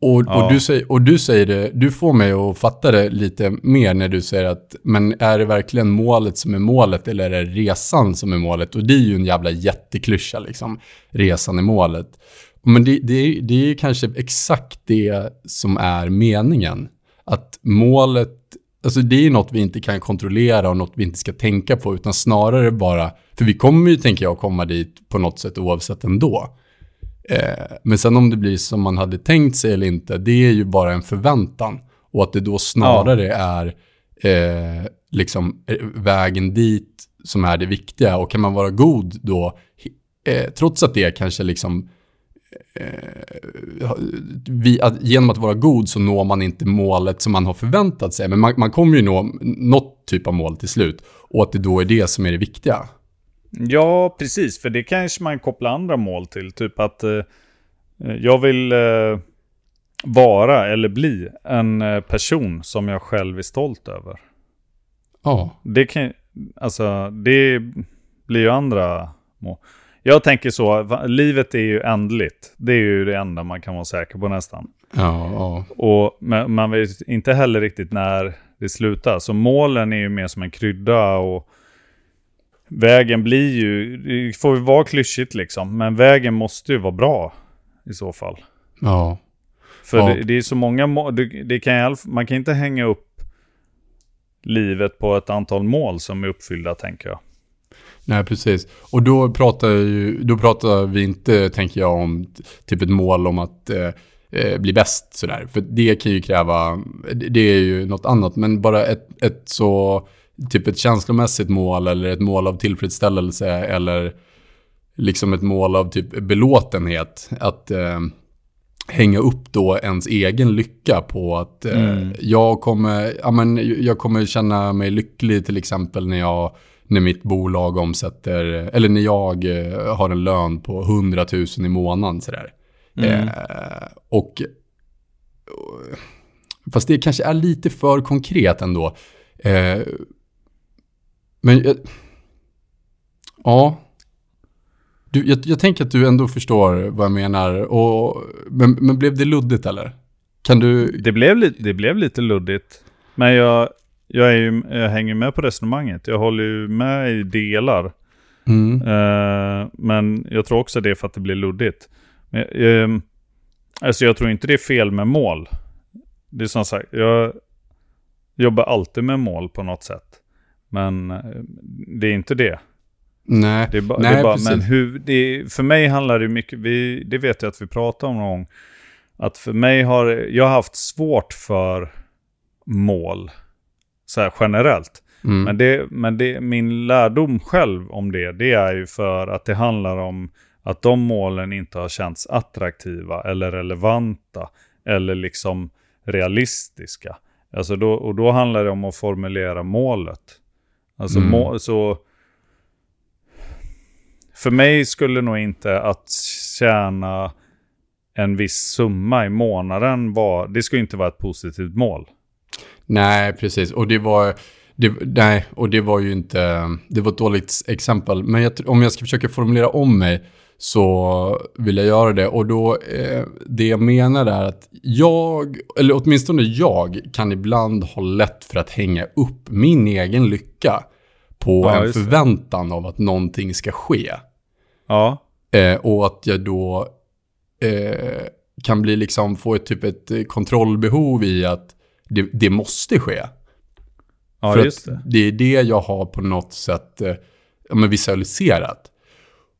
och, Ja. och, du säger, och du säger det, du får mig att fatta det lite mer när du säger att, men är det verkligen målet som är målet eller är det resan som är målet? Och det är ju en jävla jätteklyscha liksom, resan är målet. Men det, det, är- det är kanske exakt det som är meningen. Att målet, alltså det är något vi inte kan kontrollera och något vi inte ska tänka på, utan snarare bara, för vi kommer ju, tänker jag, komma dit på något sätt oavsett ändå. Eh, men sen om det blir som man hade tänkt sig eller inte, det är ju bara en förväntan. Och att det då snarare är eh, liksom eh, vägen dit som är det viktiga. Och kan man vara god då, eh, trots att det kanske liksom eh, vi, att, genom att vara god så når man inte målet som man har förväntat sig. Men man, man kommer ju nå något typ av mål till slut. Och att det då är det som är det viktiga. Ja, precis. För det kanske man kopplar andra mål till. Typ att eh, jag vill eh, vara eller bli en eh, person som jag själv är stolt över. Ja, Det kan alltså det blir ju andra mål. Jag tänker så, va- livet är ju ändligt. Det är ju det enda man kan vara säker på nästan. ja, ja. Och men man vet inte heller riktigt när det slutar. Så målen är ju mer som en krydda och vägen blir ju, det får ju vara klyschigt liksom, men vägen måste ju vara bra i så fall. ja. För Ja. det, det är så många mål, det, det kan, man kan inte hänga upp livet på ett antal mål som är uppfyllda tänker jag. Nej, precis. Och då pratar, ju, då pratar vi inte, tänker jag, om typ ett mål om att eh, eh, bli bäst sådär. För det kan ju kräva, det det är ju något annat. Men bara ett, ett så, typ ett känslomässigt mål eller ett mål av tillfredsställelse eller liksom ett mål av typ belåtenhet. Att eh, hänga upp då ens egen lycka på att eh, Mm. jag, kommer, ja, men, jag kommer känna mig lycklig till exempel när jag när mitt bolag omsätter, eller när jag eh, har en lön på 100 000 i månaden sådär. Mm. Eh, och, fast det kanske är lite för konkret ändå. Eh, men, jag- ja. Du, jag, jag tänker att du ändå förstår vad jag menar. Och, men, men blev det luddigt eller? Kan du... Det blev, det blev lite luddigt. Men jag, jag, är ju, jag hänger med på resonemanget. Jag håller ju med i delar. Mm. Eh, men jag tror också det är för att det blir luddigt. Men, eh, alltså jag tror inte det är fel med mål. Det är som sagt, jag jobbar alltid med mål på något sätt. Men eh, det är inte det. Nej, Det är bara, Nej, det är bara precis. men hur, det är, för mig handlar det mycket, vi, det vet jag att vi pratade om någon gång, att för mig har, jag har haft svårt för mål, så här generellt. Mm. Men, det, men det, min lärdom själv om det, det är ju för att det handlar om att de målen inte har känts attraktiva eller relevanta eller liksom realistiska. Alltså då, och då handlar det om att formulera målet. Alltså Mm. må, så... För mig skulle nog inte att tjäna en viss summa i månaden vara... Det skulle inte vara ett positivt mål. Nej, precis. Och det var... Det, nej, och det var ju inte... Det var ett dåligt exempel. Men jag, om jag ska försöka formulera om mig så vill jag göra det. Och då, eh, det jag menar är att jag, eller åtminstone jag, kan ibland ha lätt för att hänga upp min egen lycka på Ja, en just det. förväntan av att någonting ska ske. Ja, Eh, och att jag då eh, kan bli liksom, få ett typ ett eh, kontrollbehov i att det, det måste ske. ja För just det. det är det jag har på något sätt eh, men visualiserat.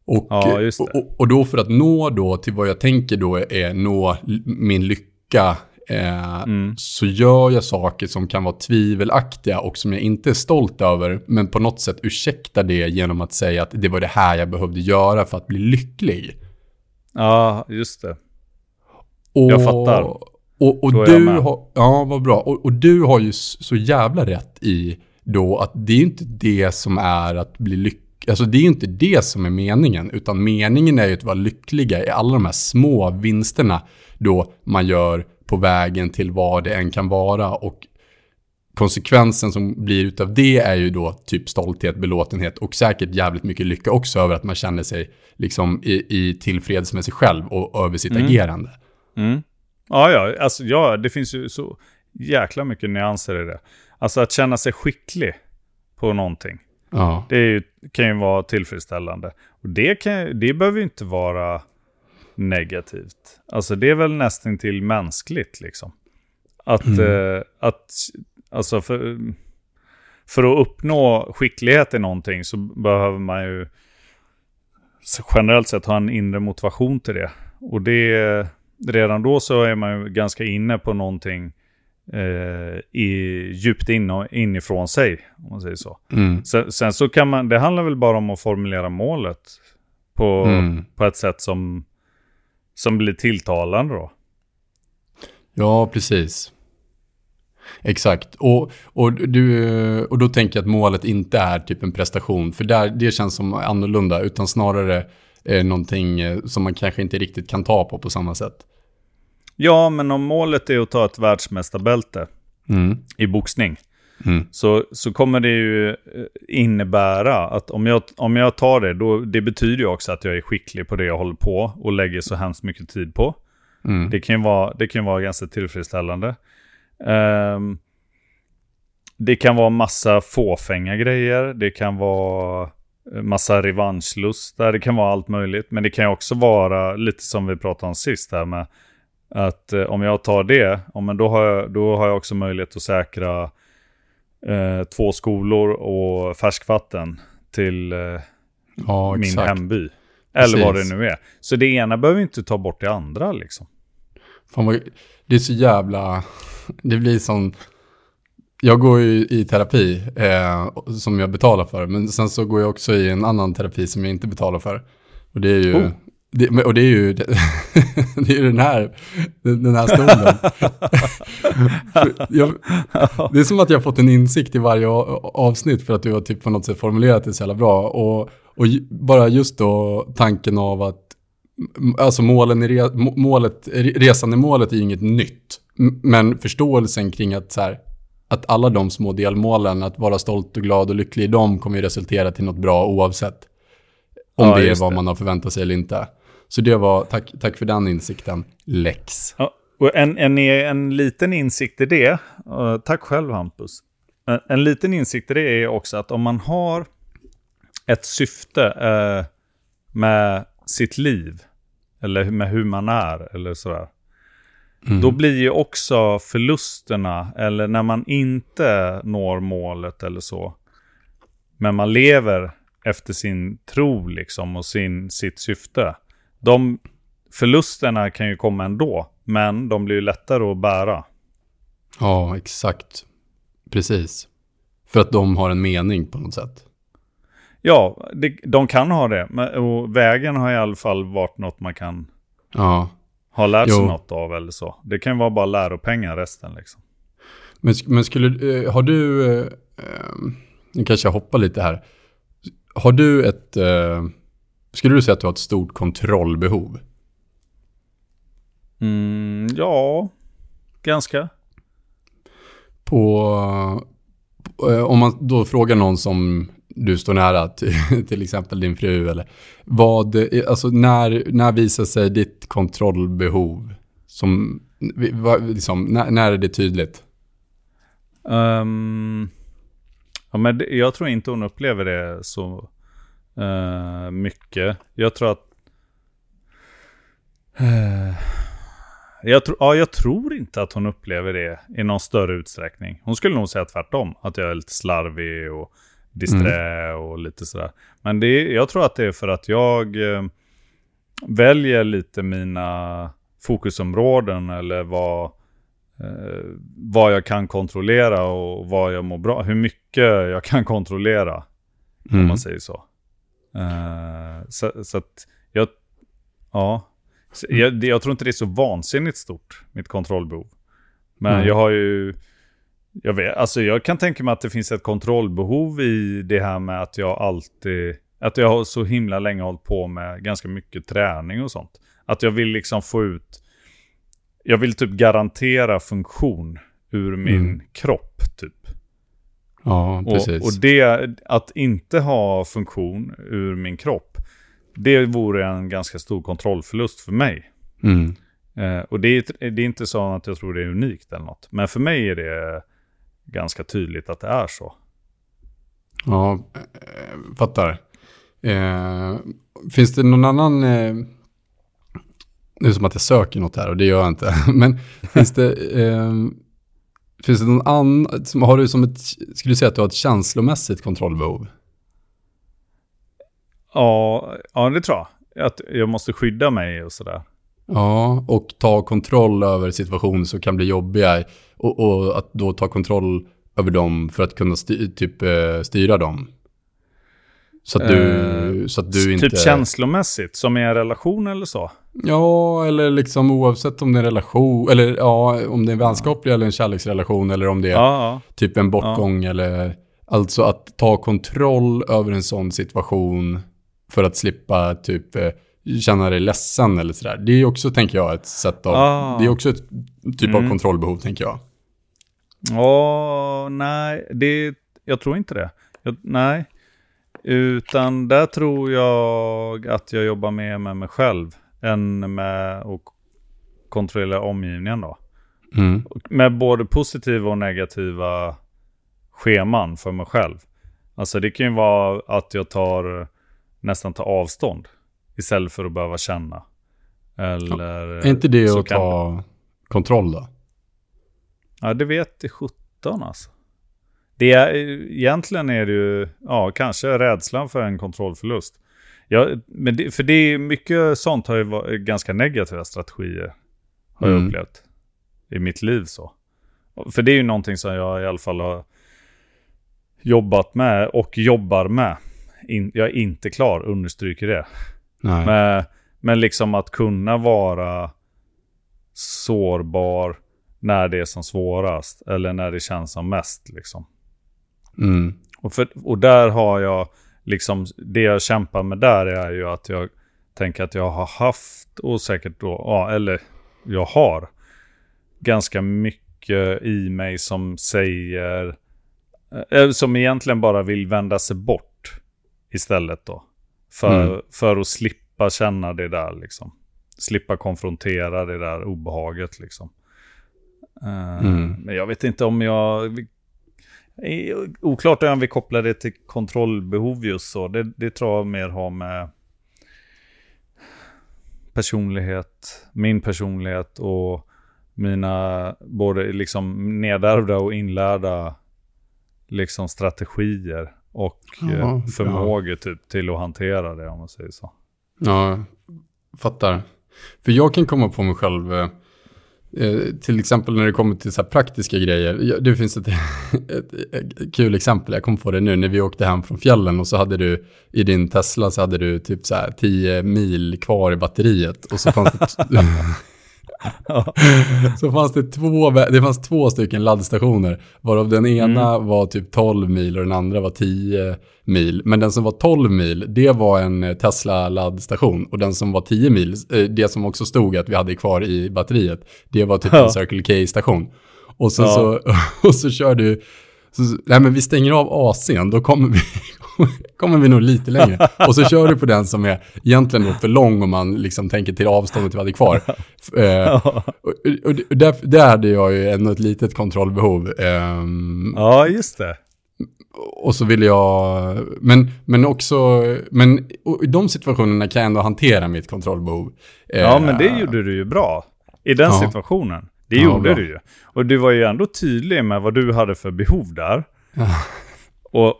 Och, Ja. Och, och, då för att nå då till vad jag tänker då är nå min lycka eh, Mm. så gör jag saker som kan vara tvivelaktiga och som jag inte är stolt över men på något sätt ursäktar det genom att säga att det var det här jag behövde göra för att bli lycklig. Ja, just det. Och, Jag fattar. Och, och du har, ja vad bra. Och, och du har ju så jävla rätt i då att det är inte det som är att bli lycklig. Alltså det är ju inte det som är meningen, utan meningen är ju att vara lyckliga i alla de här små vinsterna då man gör på vägen till vad det än kan vara. Och konsekvensen som blir utav det är ju då typ stolthet, belåtenhet och säkert jävligt mycket lycka också över att man känner sig liksom i, i tillfreds med sig själv och över sitt Mm. agerande. Mm. Ja, ja, alltså ja, det finns ju så jäkla mycket nyanser i det. Alltså att känna sig skicklig på någonting. Ja. Det ju, kan ju vara tillfredsställande. Och det, kan, det behöver ju inte vara negativt. Alltså det är väl nästan till mänskligt liksom. Att, eh, att alltså för, för att uppnå skicklighet i någonting så behöver man ju generellt sett ha en inre motivation till det. Och det, redan då så är man ju ganska inne på någonting eh, i, djupt in, inifrån sig, om man säger så. Mm. Sen, sen så kan man, det handlar väl bara om att formulera målet på, Mm. på ett sätt som, som blir tilltalande då. Ja, precis. Exakt. Och, och, du, och då tänker jag att målet inte är typ en prestation, för där, det känns som annorlunda, utan snarare eh, någonting eh, som man kanske inte riktigt kan ta på på samma sätt. Ja, men om målet är att ta ett världsmästarbälte Mm. i boxning, Mm. så, så kommer det ju eh, innebära att om jag, om jag tar det, då, det betyder ju också att jag är skicklig på det jag håller på och lägger så hemskt mycket tid på. Mm. Det kan ju vara, det kan vara ganska tillfredsställande. Ehm, det kan vara massa fåfänga grejer. Det kan vara eh, massa revanschlust där. Det kan vara allt möjligt. Men det kan också vara lite som vi pratade om sist här med att eh, om jag tar det, ja, men då, har jag, då har jag också möjlighet att säkra eh, två skolor och färskvatten till eh, Ja, min exakt. hemby. Eller vad Precis. det nu är. Så det ena behöver inte ta bort det andra liksom. Fan vad, det är så jävla... Det blir som... Jag går ju i terapi eh, som jag betalar för, men sen så går jag också i en annan terapi som jag inte betalar för. Och det är ju... Oh. Det, och det är ju det, det är ju den här, den här stunden. Jag, det är som att jag har fått en insikt i varje avsnitt för att du har typ på något sätt formulerat det så jävla bra. Och, och bara just då tanken av att Alltså målen i re, må- målet, re- resan i målet är ju inget nytt. Men förståelsen kring att, så här, att alla de små delmålen, att vara stolt och glad och lycklig i dem kommer ju resultera till något bra oavsett. Om Ja, det är vad det. man har förväntat sig eller inte. Så det var, tack, tack för den insikten, Lex. Ja, Och en, en, en liten insikt i det, uh, tack själv Hampus. En, en, liten insikt i det är också att om man har ett syfte uh, med sitt liv, eller med hur man är, eller sådär. Mm. Då blir ju också förlusterna, eller när man inte når målet eller så, men man lever efter sin tro liksom och sin, sitt syfte. De förlusterna kan ju komma ändå, men de blir ju lättare att bära. Ja, exakt. Precis. För att de har en mening på något sätt. Ja, det, de kan ha det. Och vägen har i alla fall varit något man kan ja. ha lärt sig jo. något av eller så. Det kan vara bara läropengar resten liksom. Men, men skulle, eh, har du, eh, eh, nu kanske jag hoppar lite här. Har du ett, eh, skulle du säga att du har ett stort kontrollbehov? Mm, ja, ganska. På, eh, om man då frågar någon som du står nära, till, exempel din fru eller vad, alltså när, när visar sig ditt kontrollbehov? Som, liksom, när, när är det tydligt? Um, ja, men jag tror inte hon upplever det så uh, mycket. Jag tror att... Uh, jag, tro, ja, jag tror inte att hon upplever det i någon större utsträckning. Hon skulle nog säga tvärtom, att jag är lite slarvig och disträ mm. och lite sådär. Men det, jag tror att det är för att jag eh, väljer lite mina fokusområden eller vad, vad jag kan kontrollera och vad jag mår bra. Hur mycket jag kan kontrollera. Mm. Om man säger så. Eh, så, så, att jag, ja. Jag, jag, tror inte det är så vansinnigt stort, mitt kontrollbehov. Men mm. jag har ju jag, vet, alltså jag kan tänka mig att det finns ett kontrollbehov i det här med att jag alltid... Att jag har så himla länge hållit på med ganska mycket träning och sånt. Att jag vill liksom få ut... Jag vill typ garantera funktion ur min mm. kropp typ. Ja, precis. Och, och det, att inte ha funktion ur min kropp, det vore en ganska stor kontrollförlust för mig. Mm. Eh, och det är, det är inte så att jag tror det är unikt eller något. Men för mig är det ganska tydligt att det är så. Ja, äh, fattar. Eh, finns det någon annan... Eh, nu som att jag söker något här och det gör jag inte. Men finns det... Finns det någon annan... Har du som ett... Skulle du säga att du har ett känslomässigt kontrollbehov? Ja, ja det tror jag. Att jag måste skydda mig och sådär. Ja, och ta kontroll över situationer som kan bli jobbiga. Och, och att då ta kontroll över dem för att kunna styr, typ, eh, styra dem. Så att du, uh, så att du typ inte... Typ känslomässigt, som i en relation eller så? Ja, eller liksom oavsett om det är en relation, eller ja, om det är en vänskaplig ja. eller en kärleksrelation, eller om det är ja, typ en bortgång ja. eller... Alltså att ta kontroll över en sån situation för att slippa typ eh, känna dig ledsen eller sådär. Det är också, tänker jag, ett sätt av... Ah. Det är också ett typ mm. av kontrollbehov, tänker jag. Åh, nej, det, jag tror inte det. Jag, nej, utan där tror jag att jag jobbar mer med mig själv än med att kontrollera omgivningen då. Mm. Med både positiva och negativa scheman för mig själv. Alltså det kan ju vara att jag tar nästan tar avstånd istället för att behöva känna. Eller... Ja. Är inte det att ta kontroll då? Ja, det vet i 17 alltså. Det är, egentligen är det ju, ja, kanske rädslan för en kontrollförlust. Ja, men det, för det är mycket sånt har ju varit ganska negativa strategier. Har mm. jag upplevt. I mitt liv så. För det är ju någonting som jag i alla fall har jobbat med och jobbar med. In, jag är inte klar, understryker det. Men, men liksom att kunna vara sårbar när det är som svårast eller när det känns som mest. Liksom. Mm. Och, för, och där har jag, liksom, det jag kämpar med där är ju att jag tänker att jag har haft och säkert då, ja, eller jag har ganska mycket i mig som säger, äh, som egentligen bara vill vända sig bort istället då. För, mm. för att slippa känna det där liksom. slippa konfrontera det där obehaget liksom. Eh, Mm. Men jag vet inte om jag... eh, Oklart om vi kopplar det till kontrollbehov just så. Det, det tror jag mer har med personlighet, min personlighet och mina både liksom nedärvda och inlärda liksom strategier och Ja, eh, förmågor typ till att hantera det om man säger så. Ja, fattar. För jag kan komma på mig själv, eh, till exempel när det kommer till så här praktiska grejer. Det finns ett, ett, ett kul exempel, jag kom på det nu, när vi åkte hem från fjällen och så hade du i din Tesla så hade du typ så här 10 mil kvar i batteriet. Och så fanns det, så fanns det två, det fanns två stycken laddstationer, varav den ena var typ 12 mil och den andra var 10 mil. Men den som var 12 mil, det var en eh, Tesla laddstation. Och den som var 10 mil, eh, det som också stod att vi hade kvar i batteriet, det var typ Ja. en Circle K-station. Och så, Ja. så, och så kör du, så, nej men vi stänger av AC'n, då kommer vi, kommer vi nog lite längre. Och så kör du på den som är egentligen då för lång om man liksom tänker till avståndet vi hade kvar. Eh, och, där, där hade jag ju ändå ett litet kontrollbehov. Ehm, Ja, just det. och så vill jag, men, men också, men i de situationerna kan jag ändå hantera mitt kontrollbehov. Ja, Eh, men det gjorde du ju bra. I den Ja. situationen. Det Ja, gjorde bra. du ju. Och du var ju ändå tydlig med vad du hade för behov där. Och,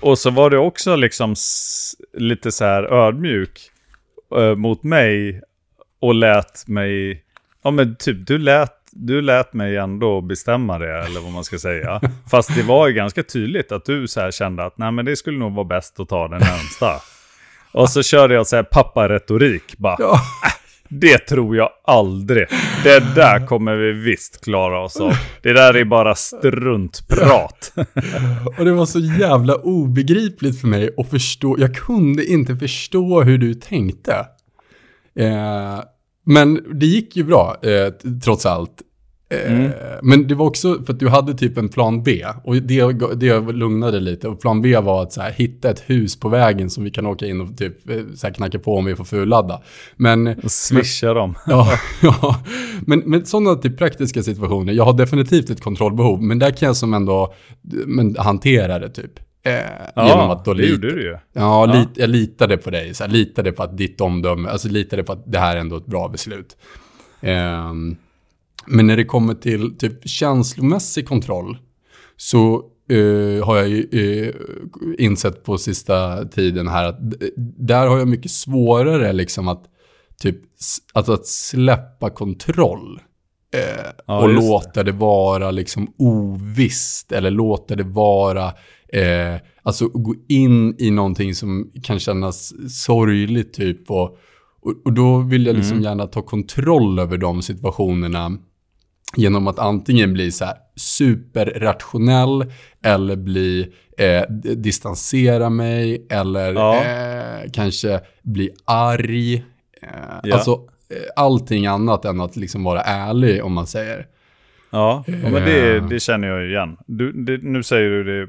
och så var du också liksom lite så här ödmjuk eh, mot mig och lät mig... Ja men typ, du lät, du lät mig ändå bestämma det, eller vad man ska säga. Fast det var ju ganska tydligt att du så här kände att nej men det skulle nog vara bäst att ta den närmsta. Och så körde jag så här papparetorik bara. Ja. Det tror jag aldrig. Det där kommer vi visst klara oss av. Det där är bara struntprat. Och det var så jävla obegripligt för mig att förstå. Jag kunde inte förstå hur du tänkte. Eh, men det gick ju bra, eh, trots allt. Eh, Men det var också för att du hade typ en plan B. Och det, det lugnade lite. Och plan B var att så här, hitta ett hus på vägen som vi kan åka in och typ eh, så här, knacka på om vi får fulladda. Men Och swisha dem. Ja, ja. Men, men sådana typ praktiska situationer, jag har definitivt ett kontrollbehov, men där kan jag som ändå men, hantera det typ. Eh, genom att då det gjorde du ju. Ja, Ja. Lit, jag litade på dig, så här, litade på att ditt omdöme, alltså litade på att det här är ändå ett bra beslut. Ehm, men när det kommer till typ känslomässig kontroll så eh, har jag ju eh, insett på sista tiden här att där har jag mycket svårare liksom att typ att, att släppa kontroll. Eh, Ja, och just det. låta det. vara liksom ovisst eller låta det vara alltså gå in i någonting som kan kännas sorgligt typ och, och, och då vill jag liksom gärna ta kontroll över de situationerna genom att antingen bli så här superrationell eller bli eh, distansera mig eller Ja. eh, kanske bli arg. Eh, Ja. Alltså eh, allting annat än att liksom vara ärlig om man säger. Ja, men det, Eh. det känner jag igen. Du, det, nu säger du det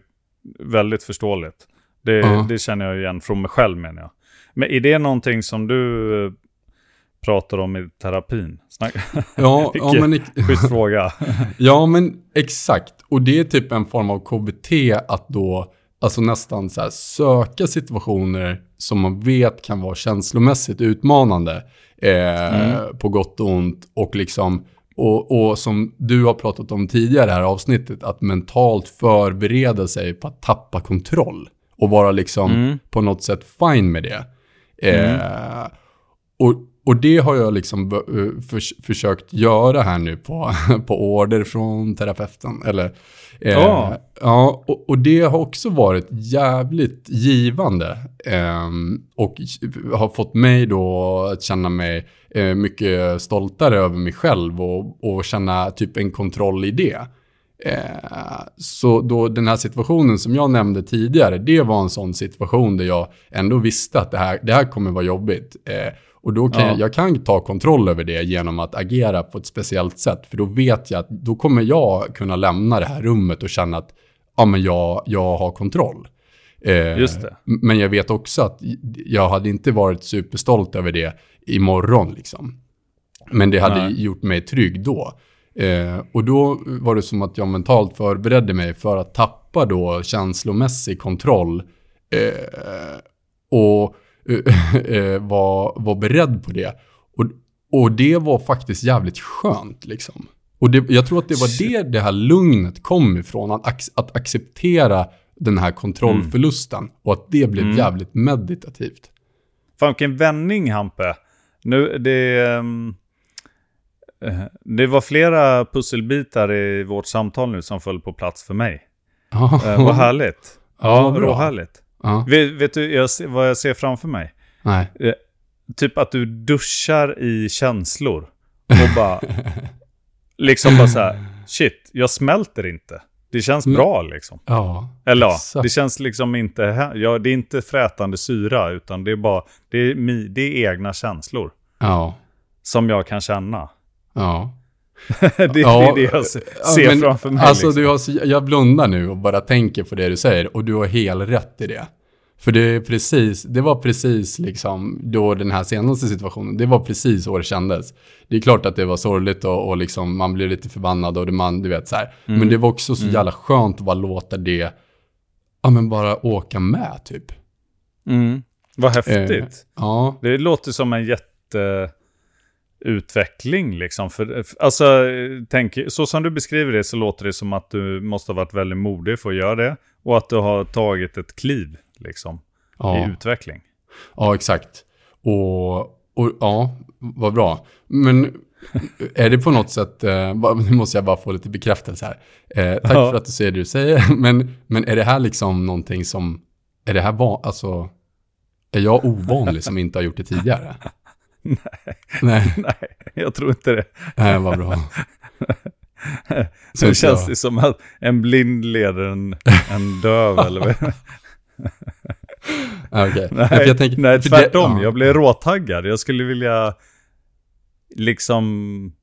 väldigt förståeligt. Det, Ja. det känner jag igen från mig själv menar jag. Men är det någonting som du eh, pratar om i terapin? Snack, Ja, ja, men, schysst fråga. ja, men exakt. Och det är typ en form av KBT att då alltså nästan så här, söka situationer som man vet kan vara känslomässigt utmanande eh, på gott och ont och liksom och, och som du har pratat om tidigare i det här avsnittet, att mentalt förbereda sig på att tappa kontroll och vara liksom Mm. på något sätt fine med det. Eh, och, och det har jag liksom eh, förs- försökt göra här nu på, på order från terapeuten. Eller, eh, Ja. ja och, och det har också varit jävligt givande. ehm, och har fått mig då att känna mig eh, mycket stoltare över mig själv och, och känna typ en kontroll i det. Eh, så då den här situationen som jag nämnde tidigare, det var en sån situation där jag ändå visste att det här, det här kommer vara jobbigt. Och då kan Ja. jag, jag kan ta kontroll över det genom att agera på ett speciellt sätt. För då vet jag att då kommer jag kunna lämna det här rummet och känna att ja, men jag, jag har kontroll. Eh, Just det. Men jag vet också att jag hade inte varit superstolt över det imorgon liksom. Men det hade Nej. gjort mig trygg då. Eh, och då var det som att jag mentalt förberedde mig för att tappa då känslomässig kontroll. Eh, och var, var beredd på det. Och, och det var faktiskt jävligt skönt liksom. Och det, jag tror att det var det det här lugnet kom ifrån. Att, ac- att acceptera den här kontrollförlusten. Och att det blev Mm. jävligt meditativt. Fan vilken vändning Hampe. Nu, det, ehm, eh, det var flera pusselbitar i vårt samtal nu som föll på plats för mig. Eh, vad härligt. Ja, Ja, bra. råhärligt. Ja, Vet, vet du jag, vad jag ser framför mig? nej. Typ att du duschar i känslor. Och bara, liksom bara så här, shit, jag smälter inte. Det känns Men- bra liksom. Ja, Eller ja, exakt. det känns liksom inte, ja, det är inte frätande syra, utan det är bara, det är, det är egna känslor. Ja, Som jag kan känna. ja. det, det Ja, är det jag se- Ja, ser men framför mig. Alltså, liksom. du har, jag blundar nu och bara tänker på det du säger och du har helt rätt i det. För det är precis, det var precis liksom då den här senaste situationen, det var precis så det kändes. Det är klart att det var sorgligt och, och liksom man blev lite förbannad och det man, du vet så här. Mm. Men det var också så jävla skönt att bara låta det, ja men bara åka med typ. Mm. Vad häftigt. Eh, ja, Det låter som en jätteutveckling liksom. För, alltså, tänk, så som du beskriver det så låter det som att du måste ha varit väldigt modig för att göra det. Och att du har tagit ett kliv liksom, ja. i utveckling. Ja, exakt. Och, och ja, vad bra. Men är det på något sätt, eh, nu måste jag bara få lite bekräftelse här. Eh, tack Ja. för att du säger det du säger, men, men är det här liksom någonting som, är det här van, alltså, är jag ovanlig som inte har gjort det tidigare? Nej. Nej, Nej, jag tror inte det. nej vad bra. Så Nu känns jag- det som att en blind leder en, en döv eller vad? Ja, Okej. Ja, Nej, för jag tänker- nej för det- tvärtom. ja. Jag blev råtaggad. Jag skulle vilja liksom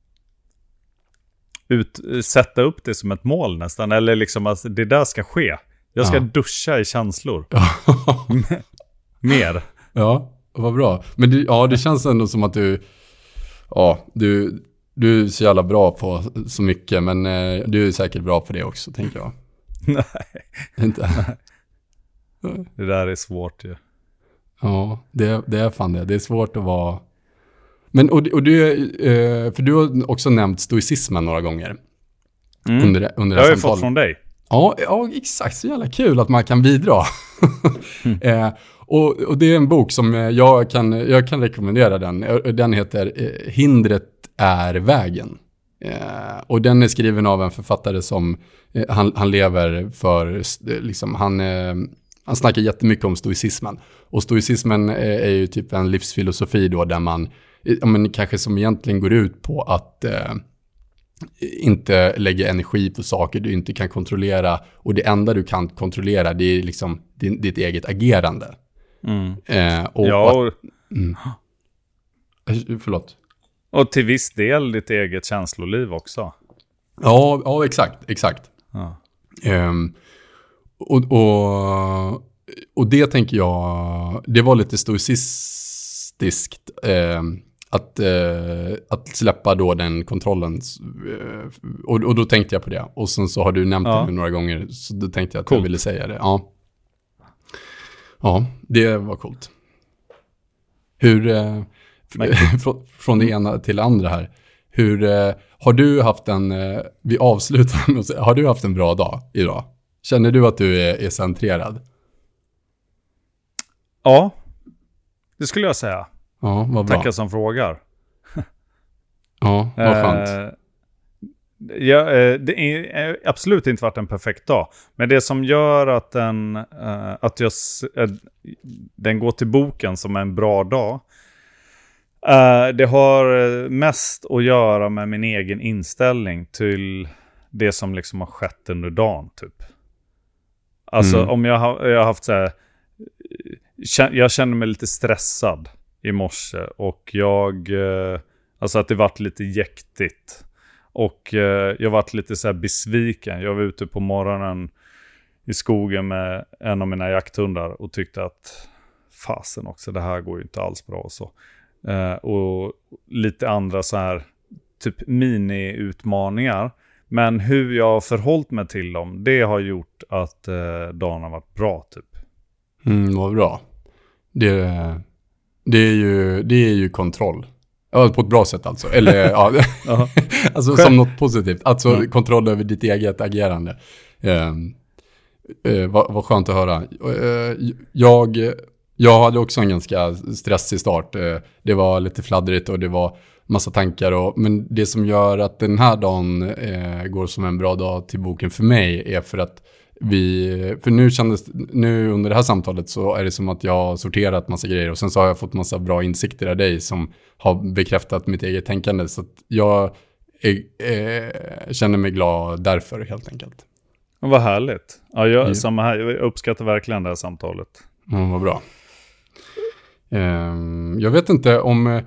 ut, sätta upp det som ett mål nästan. Eller liksom att det där ska ske. Jag ska Ja. duscha i känslor. Ja. Mer. Ja, vad bra. Men det, ja, det känns ändå som att du, ja, du, du är så jävla bra på så mycket, men eh, du är säkert bra på det också, tänker jag. Nej, Inte? det där är svårt ju. Ja, det, det är fan det. Det är svårt att vara... Men, och, och du, eh, för du har också nämnt stoicismen några gånger Mm. under, under Det har jag fått från dig. Ja, ja, exakt. Så jävla kul att man kan bidra. Mm. eh, och, och det är en bok som jag kan, jag kan rekommendera den. Den heter eh, Hindret är vägen. Eh, och den är skriven av en författare som, eh, han, han lever för, eh, liksom, han, eh, han snackar jättemycket om stoicismen. Och stoicismen är, är ju typ en livsfilosofi då där man, eh, ja, men kanske som egentligen går ut på att eh, inte lägga energi på saker du inte kan kontrollera. Och det enda du kan kontrollera det är liksom din, ditt eget agerande. Mm. Eh, och, Ja, och, och, Eh, förlåt. och till viss del ditt eget känsloliv också. Ja, ja exakt, exakt. Ja. Ehm, och, och, och det tänker jag, det var lite stoicistiskt ehm, att, eh, att släppa då den kontrollen. Eh, och, och då tänkte jag på det. Och sen så har du nämnt Ja. det några gånger, så då tänkte jag att jag Coolt. ville säga det. Ja, ja det var coolt. Hur, eh, från, från det ena till det andra här. Hur, eh, har du haft en, eh, vi avslutar med att säga, har du haft en bra dag idag? Känner du att du är, är centrerad? ja, det skulle jag säga. Ja, vad bra. Tackar som frågar. Ja, vad skönt. Ja, eh, det är eh, absolut inte varit en perfekt dag. Men det som gör att den, eh, att jag, den går till boken som en bra dag. det har mest att göra med min egen inställning till det som liksom har skett under dagen. Typ. Alltså Mm. om jag har, jag har haft så här. Jag känner mig lite stressad i morse och jag... Alltså att det varit lite jäktigt. Och eh, jag varit lite så här besviken. Jag var ute på morgonen i skogen med en av mina jakthundar och tyckte att fasen också, det här går ju inte alls bra och så. Eh, och lite andra så här typ mini-utmaningar. Men hur jag har förhållit mig till dem, det har gjort att eh, dagen har varit bra typ. Mm, vad bra. Det, det, är ju, det är ju kontroll. Ja, på ett bra sätt alltså. Eller ja, alltså som något positivt. Alltså mm. kontroll över ditt eget agerande. Eh, eh, vad, vad skönt att höra. Eh, jag, jag hade också en ganska stressig start. Eh, det var lite fladdrigt och det var massa tankar. Och, men det som gör att den här dagen eh, går som en bra dag till boken för mig är för att vi, för nu kändes, nu under det här samtalet så är det som att jag har sorterat massa grejer och sen så har jag fått massa bra insikter av dig som har bekräftat mitt eget tänkande. Så jag är, eh, känner mig glad därför helt enkelt. Vad härligt. Ja, jag, ja. Samma här, jag uppskattar verkligen det här samtalet. Ja, vad bra. Um, jag vet inte om...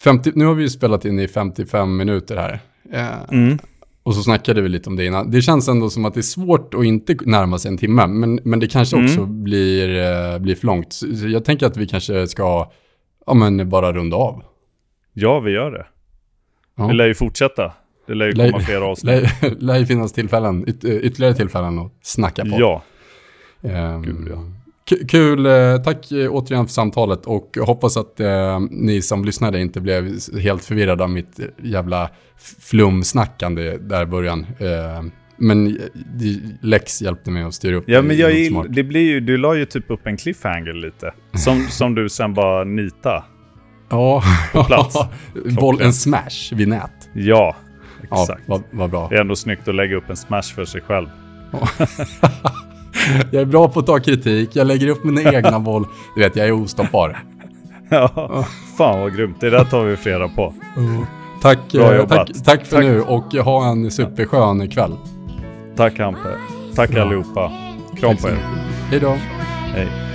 50, nu har vi ju spelat in i 55 minuter här. Uh, mm. Och så snackade vi lite om det innan. Det känns ändå som att det är svårt att inte närma sig en timme. Men, men det kanske också mm. blir, uh, blir för långt. Så jag tänker att vi kanske ska ja, men bara runda av. Ja, vi gör det. Ja. Vi lär ju fortsätta. Det lär ju komma fler avsnitt. lär ju finnas tillfällen, yt ytterligare tillfällen att snacka på. Ja. Um, Gud, ja. Kul, eh, tack eh, återigen för samtalet och hoppas att eh, ni som lyssnade inte blev helt förvirrade av mitt jävla flumsnackande där i början. Eh, men Lex hjälpte mig att styra upp Ja, men jag det blir ju, du la ju typ upp en cliffhanger lite. Som, som du sen bara nita. Ja, på plats. en smash vid nät. Ja, exakt. Ja, vad, vad bra. Det är ändå snyggt att lägga upp en smash för sig själv. jag är bra på att ta kritik, jag lägger upp mina egna boll. Du vet, jag är ostoppbar. ja, fan vad grymt. Det där tar vi flera på. Tack, eh, tack, tack för tack. nu och ha en superskön kväll. Tack Hampe. Tack allihopa. Kram på er. Hej då. Hej.